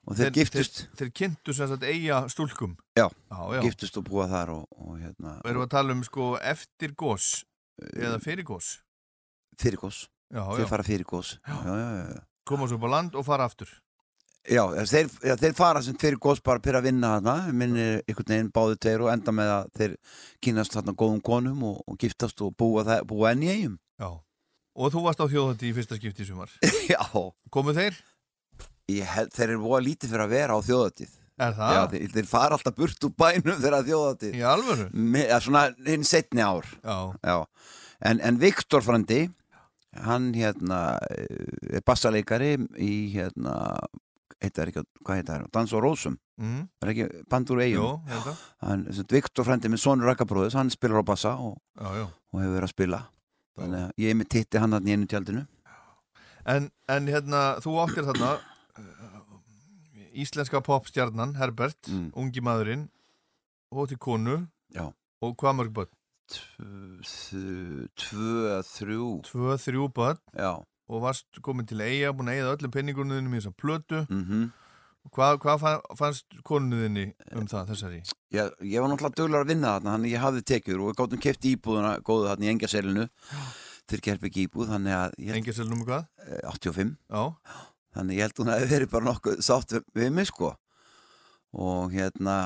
og þeir, giftust Þeir, þeir kynntu sem sagt eiga stúlkum. Já, já, já. giftust og búa þar og, og hérna, Erum við að tala um sko eftir gós eða fyrir gós fyrir gós Já, Þeir já, fara fyrir gós já, já, já, já. koma svo upp á land og fara aftur Já, þeir, já, þeir fara sem fyrir gós bara fyrir að vinna þarna, minnir einhvern veginn báðu tveir og enda með að þeir kynast þarna góðum konum og, og giftast og búa, það, búa enn í eigum. Já Og þú varst á þjóðhætti í fyrsta skipti í sumar Já, Komu þeir? ég held, þeir eru búa lítið fyrir að vera á þjóðatíð. Er það? Já, þeir, þeir fara alltaf burt úr bænum þegar að þjóðatíð. Í alvöru? Ja, svona hinn setni ár. Já, Já, en, en Viktor Frandi, hann hérna eh, er bassaleikari í hérna, heitar ekki, hvað heitar það, Dans og Rósum. mm. Er ekki. Jó, þetta hann, Viktor frendi með sonur Rakkabróðis, hann spilar á bassa og, Já, já og hefur verið að spila þannig að ég er með titti hann hann í einu tjaldinu En, en hérna, þú áttir þarna uh, Íslenska popstjarnan Herbert, Mm. ungi maðurinn og til konu Já. og hvað mörg börn? tvö, þrjú Tvö, þrjú börn já og varst komin til eiga, búin að eigða öllum penningunum í þessa plötu. Mm Hvað, hvað fa- fannst konuðinni um það, þessari? ég, ég var náttúrulega duglar að vinna þarna þannig að ég hafði tekjur og gáttum keft íbúðuna góðu þarna í engjaselinu þeir kerfi ekki íbúð þannig að Engisel nummer hvað? eh, 85 Já, þannig ég held hún að verið bara nokkuð sátt við, við mig sko. Og hérna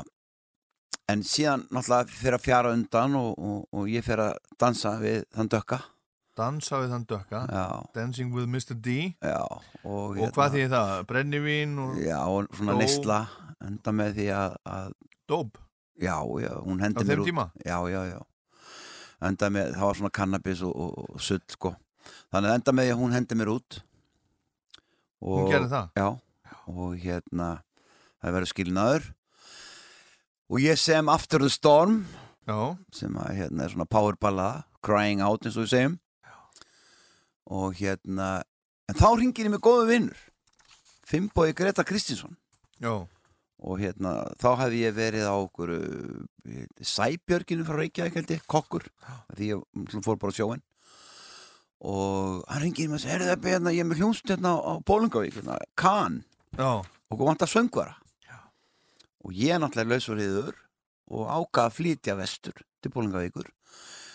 en síðan náttúrulega fyrir að fjara undan og, og, og ég fyrir að dansa við þann dökka dansa við þann dökka Dancing with Mr. D. Já og, Og hvað þýðir það? Brennivín og já, og svona Dó- neysla enda með því að, að dóp? Já, já, hún á hendi mér þeim út. tíma? já, já, já. Enda með, það var svona kannabis og, og, og sull sko. Þannig að enda með því að hún hendi mér út. Og, Hún gerði það? já, og hérna það verður skilnaður. Og ég sem After the Storm Já, sem að hérna er svona powerballada crying out eins og við segjum og hérna en þá ringir ég með góðu vinnur Fimboi Greta Kristinsson. Já, og hérna þá hefði ég verið á okkur uh, Sæbjörginu frá Reykjavík held ég, kokkur. Því ég náttúrulega fór bara sjóin og hann ringir mig og segir það hérna, ég er með hljónst hérna á Bólingavík hérna, Kahn já, og hvað vantar söngvara. Og ég er náttúrulega lausuriður og ákvað að flytja vestur til Bólingavíkur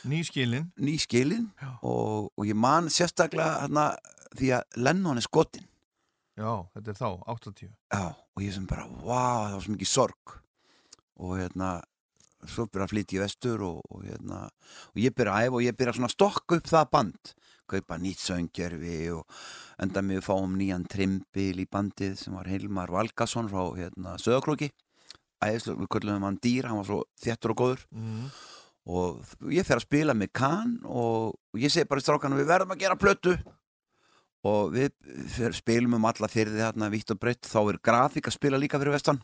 nýskilin nýskilin og, og ég man sérstaklega hérna, því að Lennon er skotin Já, þetta er þá, 80 Já, og ég sem bara, wow, það var svo mikið sorg. Og hérna svo byrja að flytja í vestur og, og hérna, og ég byrja að æfa og ég byrja svona að stokka upp það band. Kaupa nýtt sönggerfi og enda mig að fá um nýjan trimbil í bandið sem var Hilmar Valgason frá hérna, Söðakróki æðislega, við köllum hann dýr, hann var svo þéttur og góður. Mm. Og ég fer að spila með Kahn og ég segi bara í strákanum við verðum að gera plötu. Og við spilum um alla fyrir því þarna vitt og breytt, þá er grafík að spila líka fyrir vestan.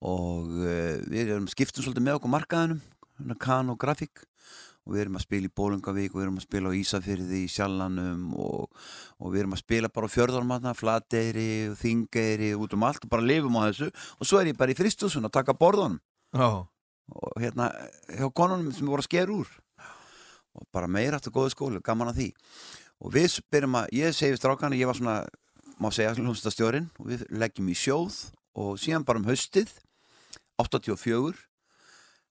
Og uh, við erum skiptum svolítið með okkur markaðinum hérna Kahn og grafík. Og við erum að spila í Bólungavík og við erum að spila á Ísafyrði í Sjallanum og, og við erum að spila bara á fjörðanum þarna, Flateyri og Þingeyri út um allt og bara lifum á þessu. Og svo er ég bara í fristusun að taka borðunum Já, og hérna hjá konunum sem voru að skera úr. Og bara meira aftur góðu skóli, gaman að því. Og við byrjum að, ég segi við strákana ég var svona, má segja hljómsdastjórin og við leggjum í sjóð og síðan bara um haustið 84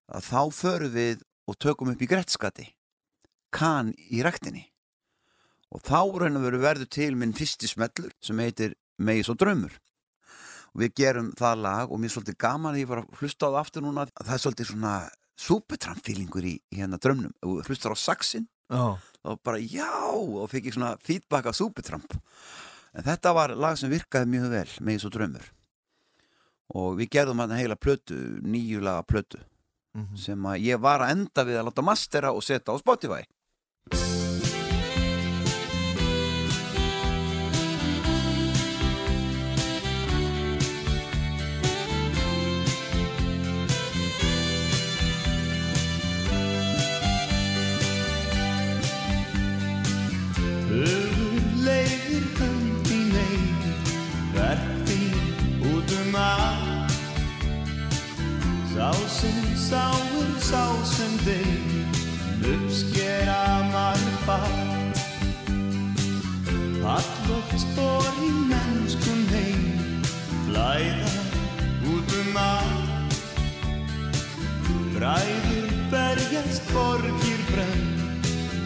að þá förum við og tökum upp í Grettskati kan í rektinni og þá raun og veru verður til minn fyrsti smellur sem heitir Megis og draumur og við gerum það lag og mér er svolítið gaman að ég var að hlusta á það aftur núna. Það er svolítið svona supertramp-feelingur í, í hérna draumnum. Og hlustar á saxin Já, þá bara já! Og fikk ég svona feedback af Supertramp en þetta var lag sem virkaði mjög vel með þessu draumur. Og við gerðum hann heila plötu nýju laga plötu Mhm. sem að ég var að enda við að láta mastera og setja á Spotify Sá sem sáur, sá sem deyr Uppskera maður fatt Alloft spór í mennskun heim. Flæða út um allt. Bræður berjast borgir brenn.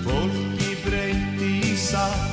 Fólki breytti í satt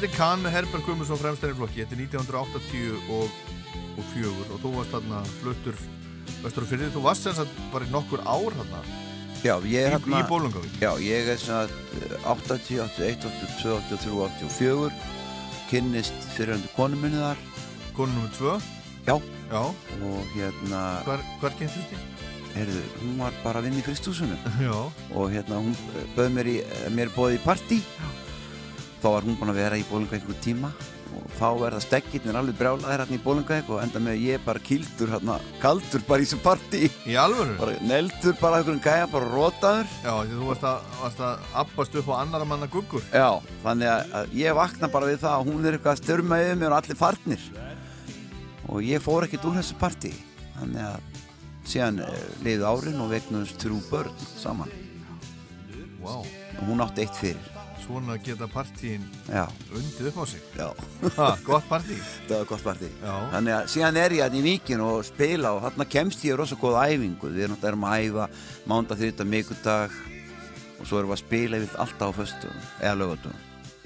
Hljómsveitin Kahn með Herbert Guðmundsson fremstæri flokki. Þetta er 1980 og, og fjögur og þú varst þarna fluttur vestur og fyrir þú varst sem sagt bara í nokkur ár þarna Já, ég er hérna í Bólungavík Já, ég er svona eh, 80, 81, 82, 83, 84 kynnist fyrirhandi konu minni þar. Konu nummer tvö? Já, Já, og hérna hvar, hvar kynntust þið? heyrðu, hún var bara að vinna í fristúsinu Já, og hérna hún bauð mér í mér bóði í partí þá var hún búin að vera í Bólinga einhver tíma og þá verða stekkirnir alveg brjálaðir hérna í Bólinga og enda með ég bara kýldur hérna, kaldur bara í þessu partí. Í alvöru? bara neldur bara einhverjum gæja, bara rótaður Já, því þú varst að, varst að abbast upp á annara manna guggur. Já, þannig að, að ég vakna bara við það að hún er eitthvað að styrma yfir mér og allir farnir. Og ég fór ekkert úr þessu partí. Þannig að síðan eh, liðu árin og vegnuðust þrjú börn saman. Vá, og hún átti eitt fyrir svona geta partíin undið upp á sig. Ha, Gott partí. Það var gott partí. Þannig að síðan er ég hérna í víkin og spila og þarna kemst ég í rosa góð æfingu. Við erum að æfa mánda, þrjóta, mikudag og svo erum við að spila yfir alltaf á föstum eða lögatum,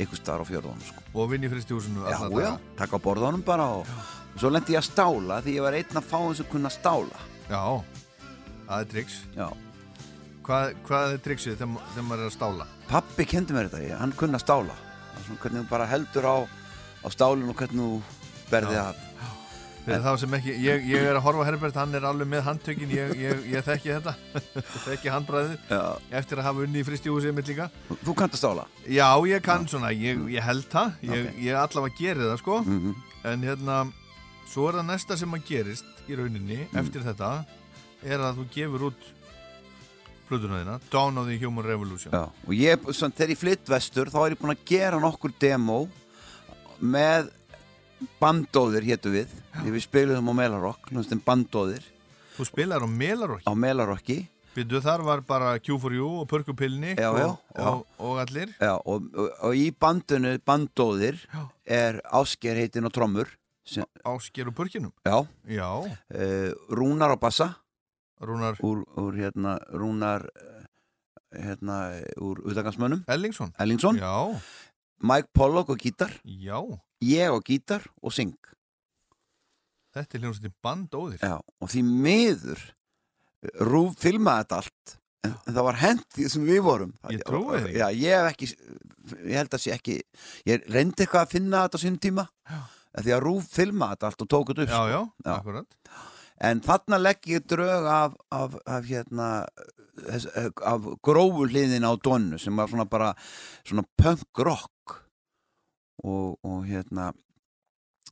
ykkur starf á fjörðunum sko. og vinn í fristihúsinu Já, já, taka á borðunum bara og, og svo lendi ég að stála því ég var einn af fáum sem kunna stála. Já, það er triks Já, Hvað, hvað er triksið þegar, maður er að stála? pappi kendi mér þetta, hann kunna stála. Það er svona hvernig þú bara heldur á, á stálinu og hvernig þú berði að. Ekki, ég, ég er að horfa Herbert, hann er alveg með handtökin, ég, ég, ég þekki þetta, þekki handbræðið Já, eftir að hafa unni í líka. þú- kannt að stála? Já, ég kann svona, ég, ég held það, ég, Ok. ég allavega geri það sko, mm en hérna, svo er það næsta sem að gerist í rauninni Mm. eftir þetta, er að þú gefur út plötuna þína, Dawn of the Human Revolution. Já, og ég, svona, þegar ég flytt vestur þá er ég búinn að gera nokkur demo með bandóðir hétu við, við spiluðum á Melarokk, náttúrulega bandóðir. Þú spilar á Melarokki? Á Melarokki. Býtu þar var bara Q4U og Pörkupilni Já, já, já. Og, og allir. Og, og, í bandinu bandóðir er Ásker heitinn og trommur Ásker og Pörkinum Já, uh, Rúnar á bassa Rúnar úr, úr hérna, Rúnar eh, hérna, úr utagansmönnum Ellingsson Ellingsson, Já, Mike Pollock og gítar. Já, ég og gítar og syng. Þetta er hljómsveitin bandóðir. Já, og því miður Rúf filmaði þetta allt en, en það var því sem við vorum. Ég trúi því. Já, ég hef ekki ég held að sé ekki ég reyndi eitthvað að finna þetta á sínum tíma. Já. því að Rúf filmaði þetta allt og tók þetta upp Já, sko. já, Já. akkurat en þarna legg ég drög af, af, af hérna þess, af grófu hliðin á donu sem var svona bara svona punk rock. Og, og hérna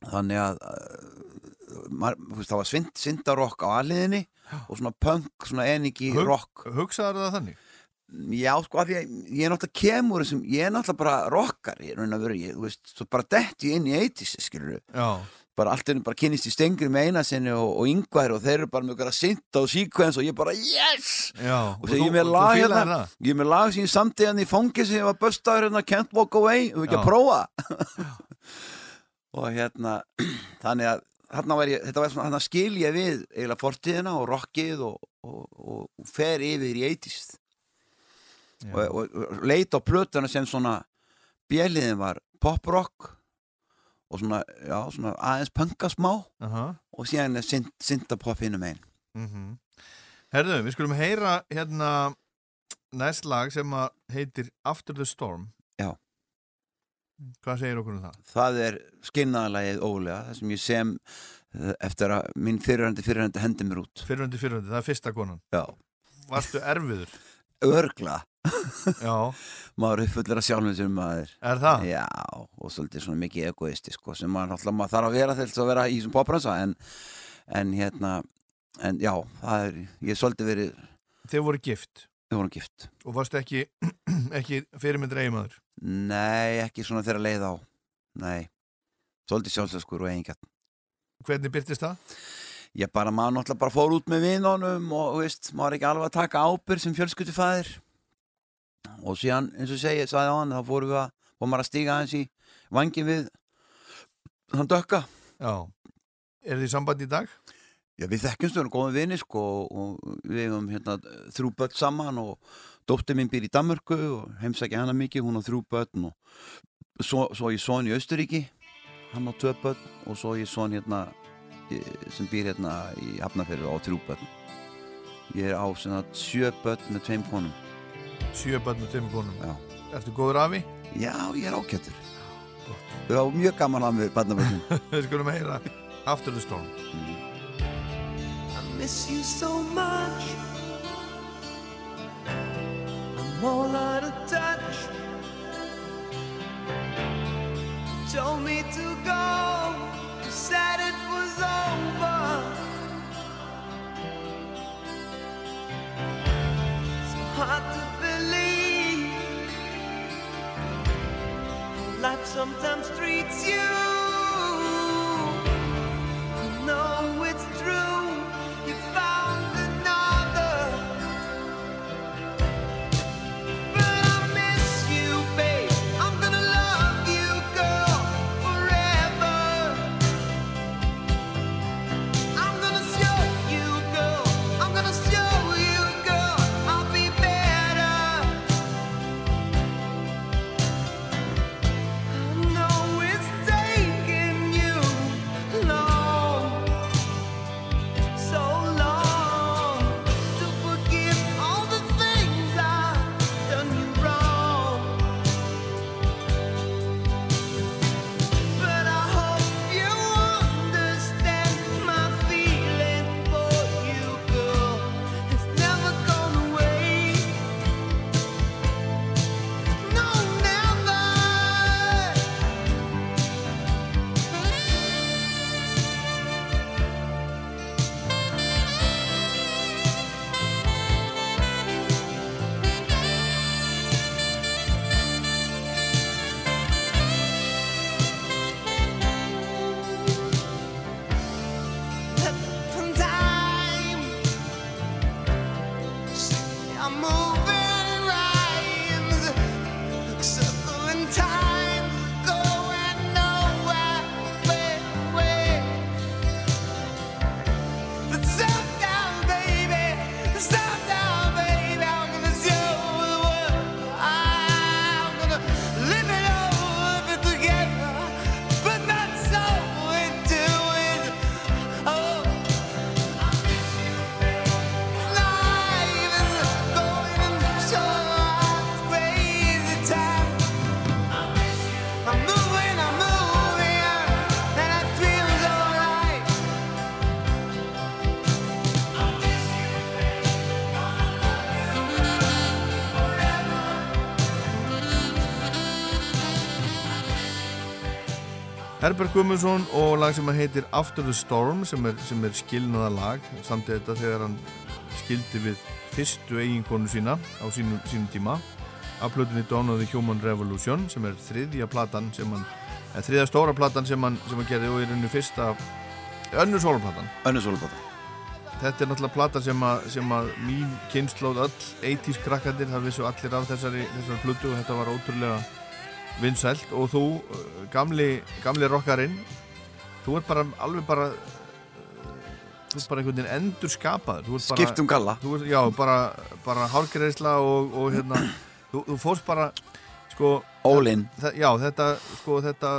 þannig að uh, maður, þú það var svind, sindarokk á aðliðinni og svona punk, svona eningi Hug- rock. Hugsaður það þannig? já, sko, af því að ég er náttúrulega kemur þessum, ég er náttúrulega bara rockari, raun að vera, ég, þú veist, svo bara detti ég inn í 80s, skilur Já, bara allt er bara kynist í stengri með eina sinni og, og yngvar og þeir eru bara með okkar að synda og sequence og ég bara yes! Já og þegar ég er með lag hérna það? ég með lag sem ég samti hérna í fangi sem ég var börstaður hérna Can't Walk Away og við ekki að prófa. Og hérna þannig að þarna var ég, þetta var svona, þarna skil ég við eiginlega fortíðina og rockið og, og, og, og fer yfir í 80s Já. og, og, og leit á plötuna sem svona bjeliðin var poprock og svona, já, svona aðeins punka smá Aha. og síðan er synd, syndapop hinum einn Mm Herðu, við skulum heyra hérna næst lag sem að heitir After the Storm Já. Hvað segir okkur um það? það er skinnaðalagið ólega það sem ég sem eh, eftir að minn fyrirhandi fyrirhandi hendi mér út Fyrrandi, fyrrandi, það er fyrsta konan já, Varstu erfiður? örgla. Maður er fullur að sjálfum sem maður. Er það? já, og svolítið svona mikið egoisti sko, sem maður, náttúrulega maður þarf að vera til þess að vera í þessum popransa en, en hérna en já, það er, ég er svolítið verið Þeir voru gift? Við vorum gift. Og varstu ekki, ekki fyrirmyndir eiginmaður? Nei, ekki svona þegar leið á. Nei, svolítið sjálfsöskur og eigingat Hvernig byrtist það? Ég bara, maður náttúrulega bara fór út með vinunum og veist, maður er ekki alveg að taka ábyrg sem fjölskyldufæðir. Og síðan, eins og segi, sagði á hann þá fórum við að, fórum maður að stíga aðeins í vangin við hann dökka. Já. Er þið í sambandi í dag? Já, við þekkjumst, við erum góðum vinni sko og við hefum hérna þrjú börn saman og dóttir mín býr í Danmörku og heimsækja hana mikið, hún á þrjú börn og svo, svo ég son í Austuríki hann á tvö börn og svo ég son hérna sem býr hérna í Hafnarfjörðu á þrjú börn ég er á svona sjö börn með tveim konum Sjö börn með tveimur konum Já. Ertu góður afi? Já, ég er ágættur Við hafa mjög gaman að mér barnabörnum Við skulum heyra After the Storm I miss you so much. I'm all out of touch. Told me to go, sometimes treats you. Herbert Guðmundsson og lag sem heitir After the Storm sem er, sem er skilnaða lag samt þetta þegar hann skildi við fyrstu eiginkonu sína á sínum, sínum tíma. Af plötunni Dawn of the Human Revolution sem er þriðja platan sem hann eða þriðja stóra platan sem hann, sem hann gerði og er unni fyrsta önnur sólarplatan Önnur sólubata Þetta er náttúrulega plata sem að, sem að mín kynnslóð öll 80s krakkandir, það vissu allir af þessari, þessari plötu og þetta var ótrúlega vinsælt og þú, uh, gamli, gamli rockarinn, þú ert bara alveg bara, uh, þú ert bara einhvern veginn endur skapaður. Skiptum galla Þú ert, já, bara, bara hárgreisla og, og hérna, þú, þú fórst bara, sko, þa- já, þetta, sko, þetta,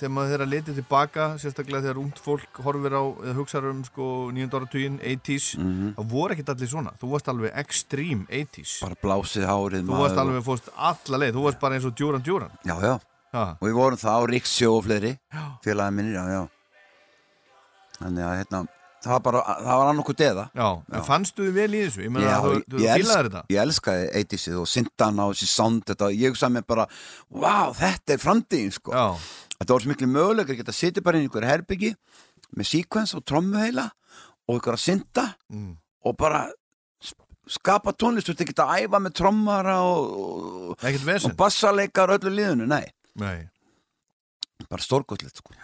þegar maður þeirra litið tilbaka, sérstaklega þegar ungt fólk horfir á, eða hugsaður um, sko, 9. áratugin, 80s, Mhm. það voru ekkert allir svona. Þú varst alveg extreme 80s. Bara blásið hárið Þú varst alveg, fórst alla leið, þú varst bara eins og Djúran Djúran. Já, já Ha, Og við vorum það á Ríksjó og fleiri Já. Félagi minnir, já, já Þannig að hérna Það var bara, það var annarku deða já, en fannstu þið vel í þessu? Ég meina, Já, þú, elsk, þetta? ég elskaði 80sið og syndan á þessi sound þetta, ég hugsaði mér bara wow, þetta er framtíðin sko Já, þetta var svo miklu mögulegur að geta sitja bara í einhverju herbyggi með sequence og trommuheila og einhverja synda mm. og bara skapa tónlist, þú veist ekki að æfa með trommara og, og, ekkert og öllu liðinu, nei Nei. bara stórgóðlegt sko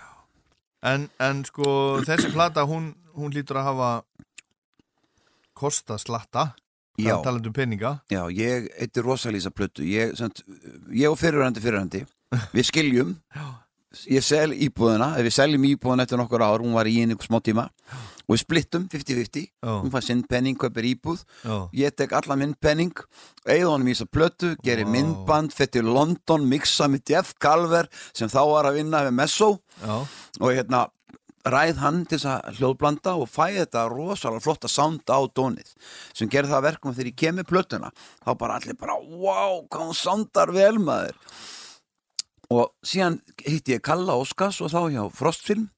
En, en sko, þessi plata, hún, hún lítur að hafa kosta slatta, Já. talandi um peninga. Já, ég eittir rosalísa plötu ég, ég og fyrirhandi fyrirhandi við skiljum ég sel íbúðina, ef við seljum íbúðina eftir nokkur ár, hún var í einu smá tíma og við splittum 50-50 Já. hún fær sinn penning, kaupir íbúð. Já, ég tek alla minn penning eigða honum í þessa plötu, gerir Vá. myndband fyrir til London, mixa með Jeff Calver sem þá var að vinna við Messo. Og hérna ræð hann til þess að hljóðblanda og fæ þetta rosalega flotta sound á dónið sem gerði það að verkum að þegar ég kemur plötuna þá bara allir bara wow, hvað hún soundar vel maður og síðan hitti ég Kalla Óskars og þá hjá Frostfilm.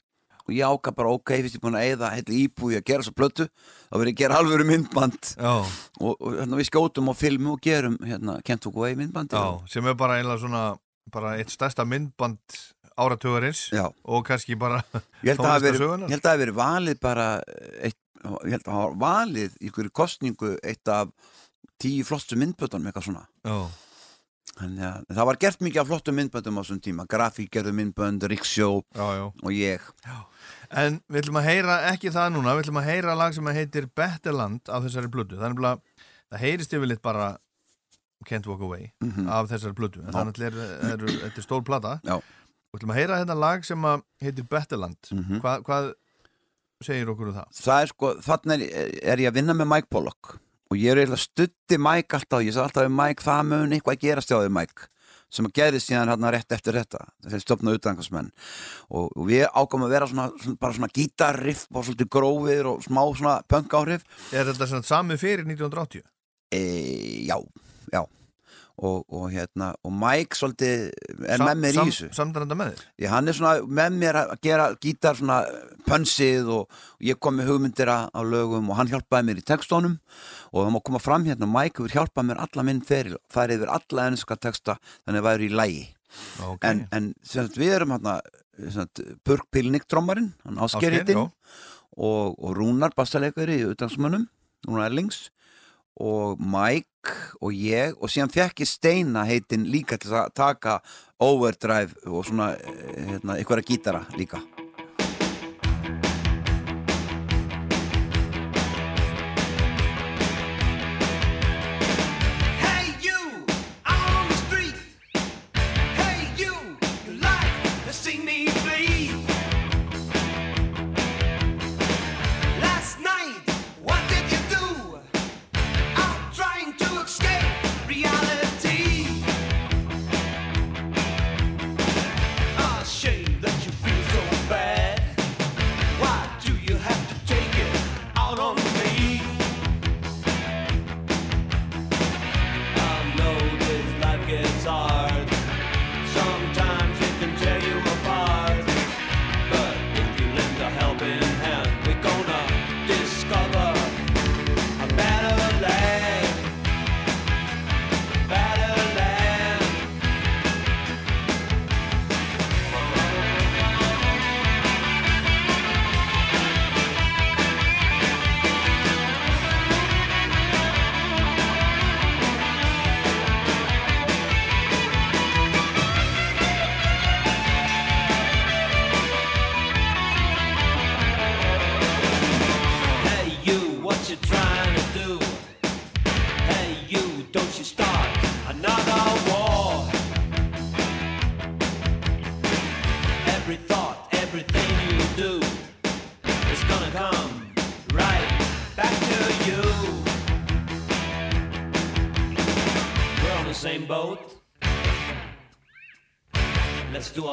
Og ég áka bara ok, fyrst ég búin að eða heitli íbúi að gera þessa plötu þá verið ég að gera alvöru myndband. Og, og hérna, við skjótum á filmu og gerum hérna, Kent og Way myndbandi sem er bara einlega svona, bara eitt stærsta myndband áratugarins Já. og kannski bara Ég held að það hafi verið, tónlistarsögunnar. ég held að það hafi verið valið bara eitt, ég held að það hafi valið í einhverju kostningu eitt af tíu flottu myndbötunum eitthvað svona. Já, Þannig að það var gert mikið af flottu myndböndum á þessum tíma grafík gerðu myndbönd, Ríksjó já, já. og ég En við ætlum að heyra ekki það núna, við ætlum að heyra lag sem heitir Betterland af þessari blödu. Er nefnilega, það heyrist yfirleitt bara Can't Walk Away Mhm. af þessari blödu. Er, er, er, þetta er stór plata. Já. Við ætlum að heyra þetta lag sem að heitir Betterland. Mhm. Hva, hvað segir okkur um það? það er sko, þannig er, er ég að vinna með Mike Pollock og ég er eiginlega stutti Mike alltaf, ég sagði alltaf við Mike það mun eitthvað að gerast hjá við Mike. Sem að gerðist síðan hérna rétt eftir þetta þegar stofnaði utangangsmenn og, og við ákvæmum að vera svona, svona bara svona gítarriff og svolítið grófir og smá svona punk áhrif. Er þetta svona samið fyrir 1980? e, já, já og, og hérna, og Mike svolítið er Sam- með mér sam- í þessu Samdar þetta með þér? Já, hann er svona með mér að gera gítar svona pönsið og ég kom með hugmyndir á lögum og hann hjálpaði mér í textónum og það má koma fram hérna, Mike hefur hjálpað mér alla minn feril, farið yfir alla ennska texta þannig að væri í lægi Ok. en, en sagt, við erum hérna Burk Pilnik trommarinn, hann já. og, og Rúnar bassaleikari í utansmönnum, Rúnar Erlings og Mike og ég og síðan fekk ég Steina heitin líka til að taka overdrive og svona eh, hérna, einhverja gítara líka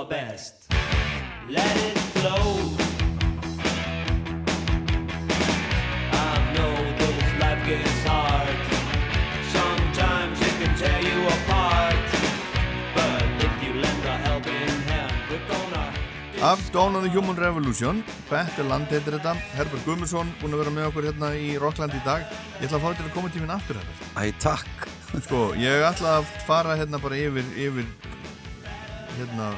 Let's do our best. Let it flow. I know this life gets hard. Sometimes it can tear you apart. But if you lend a helping hand, we're gonna. Af Dawn of the Human Revolution Better Land heitir þetta Herbert Guðmundsson búin að vera með okkur hérna í Rockland í dag Ég ætla að fá til að koma tíminn aftur hérna Æ, takk Sko, ég ætla að fara hérna bara yfir yfir hérna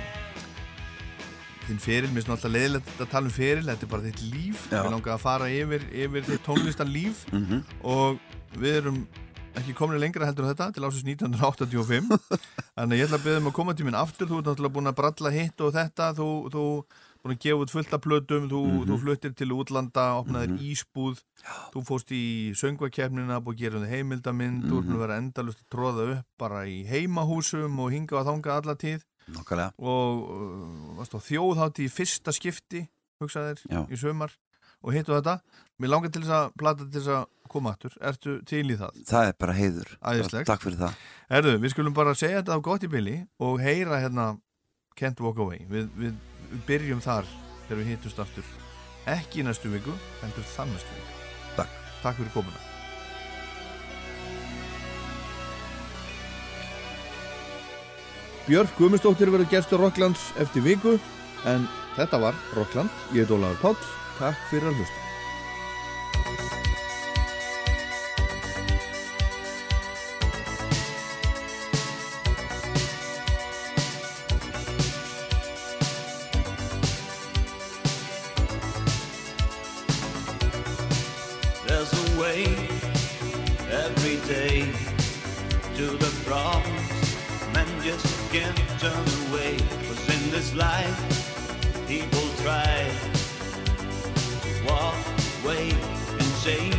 þinn feril, mér finnst alltaf leiðilegt að tala um feril, þetta er bara þitt líf. Já. við langar að fara yfir, yfir þitt tónlistar líf. Mhm. og við erum ekki komin lengra heldur þetta til ásins 1985 þannig ég ætla að beða um að koma tíminn aftur. Þú ert náttúrulega búin að bralla hitt og þetta. Þú, þú búin að gefa út fullt af plötum. Þú, Mhm. þú fluttir til útlanda opnaðir ísbúð. Þú fórst í söngvakefnina búin að gera um heimildamind. Þú ert búin að vera endalust að tróða upp bara í heimahúsum og hinga og þanga alla tíð Nákvæmlega. Og uh, varst á þjóðhátti í fyrsta skipti hugsaðir Já. í sömar og hittu þetta. Mér langar til þess að plata til þess að koma aftur. Ertu til í það? Það er bara heiður. Æðislegt. Takk fyrir það. Herðu, við skulum bara segja þetta á gott í bili og heyra hérna Can't Walk Away. Við, við, við byrjum þar þegar við hittust aftur. Ekki í næstu viku, heldur þann næstu viku. Takk. Takk fyrir komuna Björk Guðmundsdóttir verður gestur Rocklands eftir viku en þetta var Rockland, ég heit Ólaður Páll. Takk fyrir að hlusta. There's a way every day to the problems. Can't turn away. Cause in this life, people try to walk away and say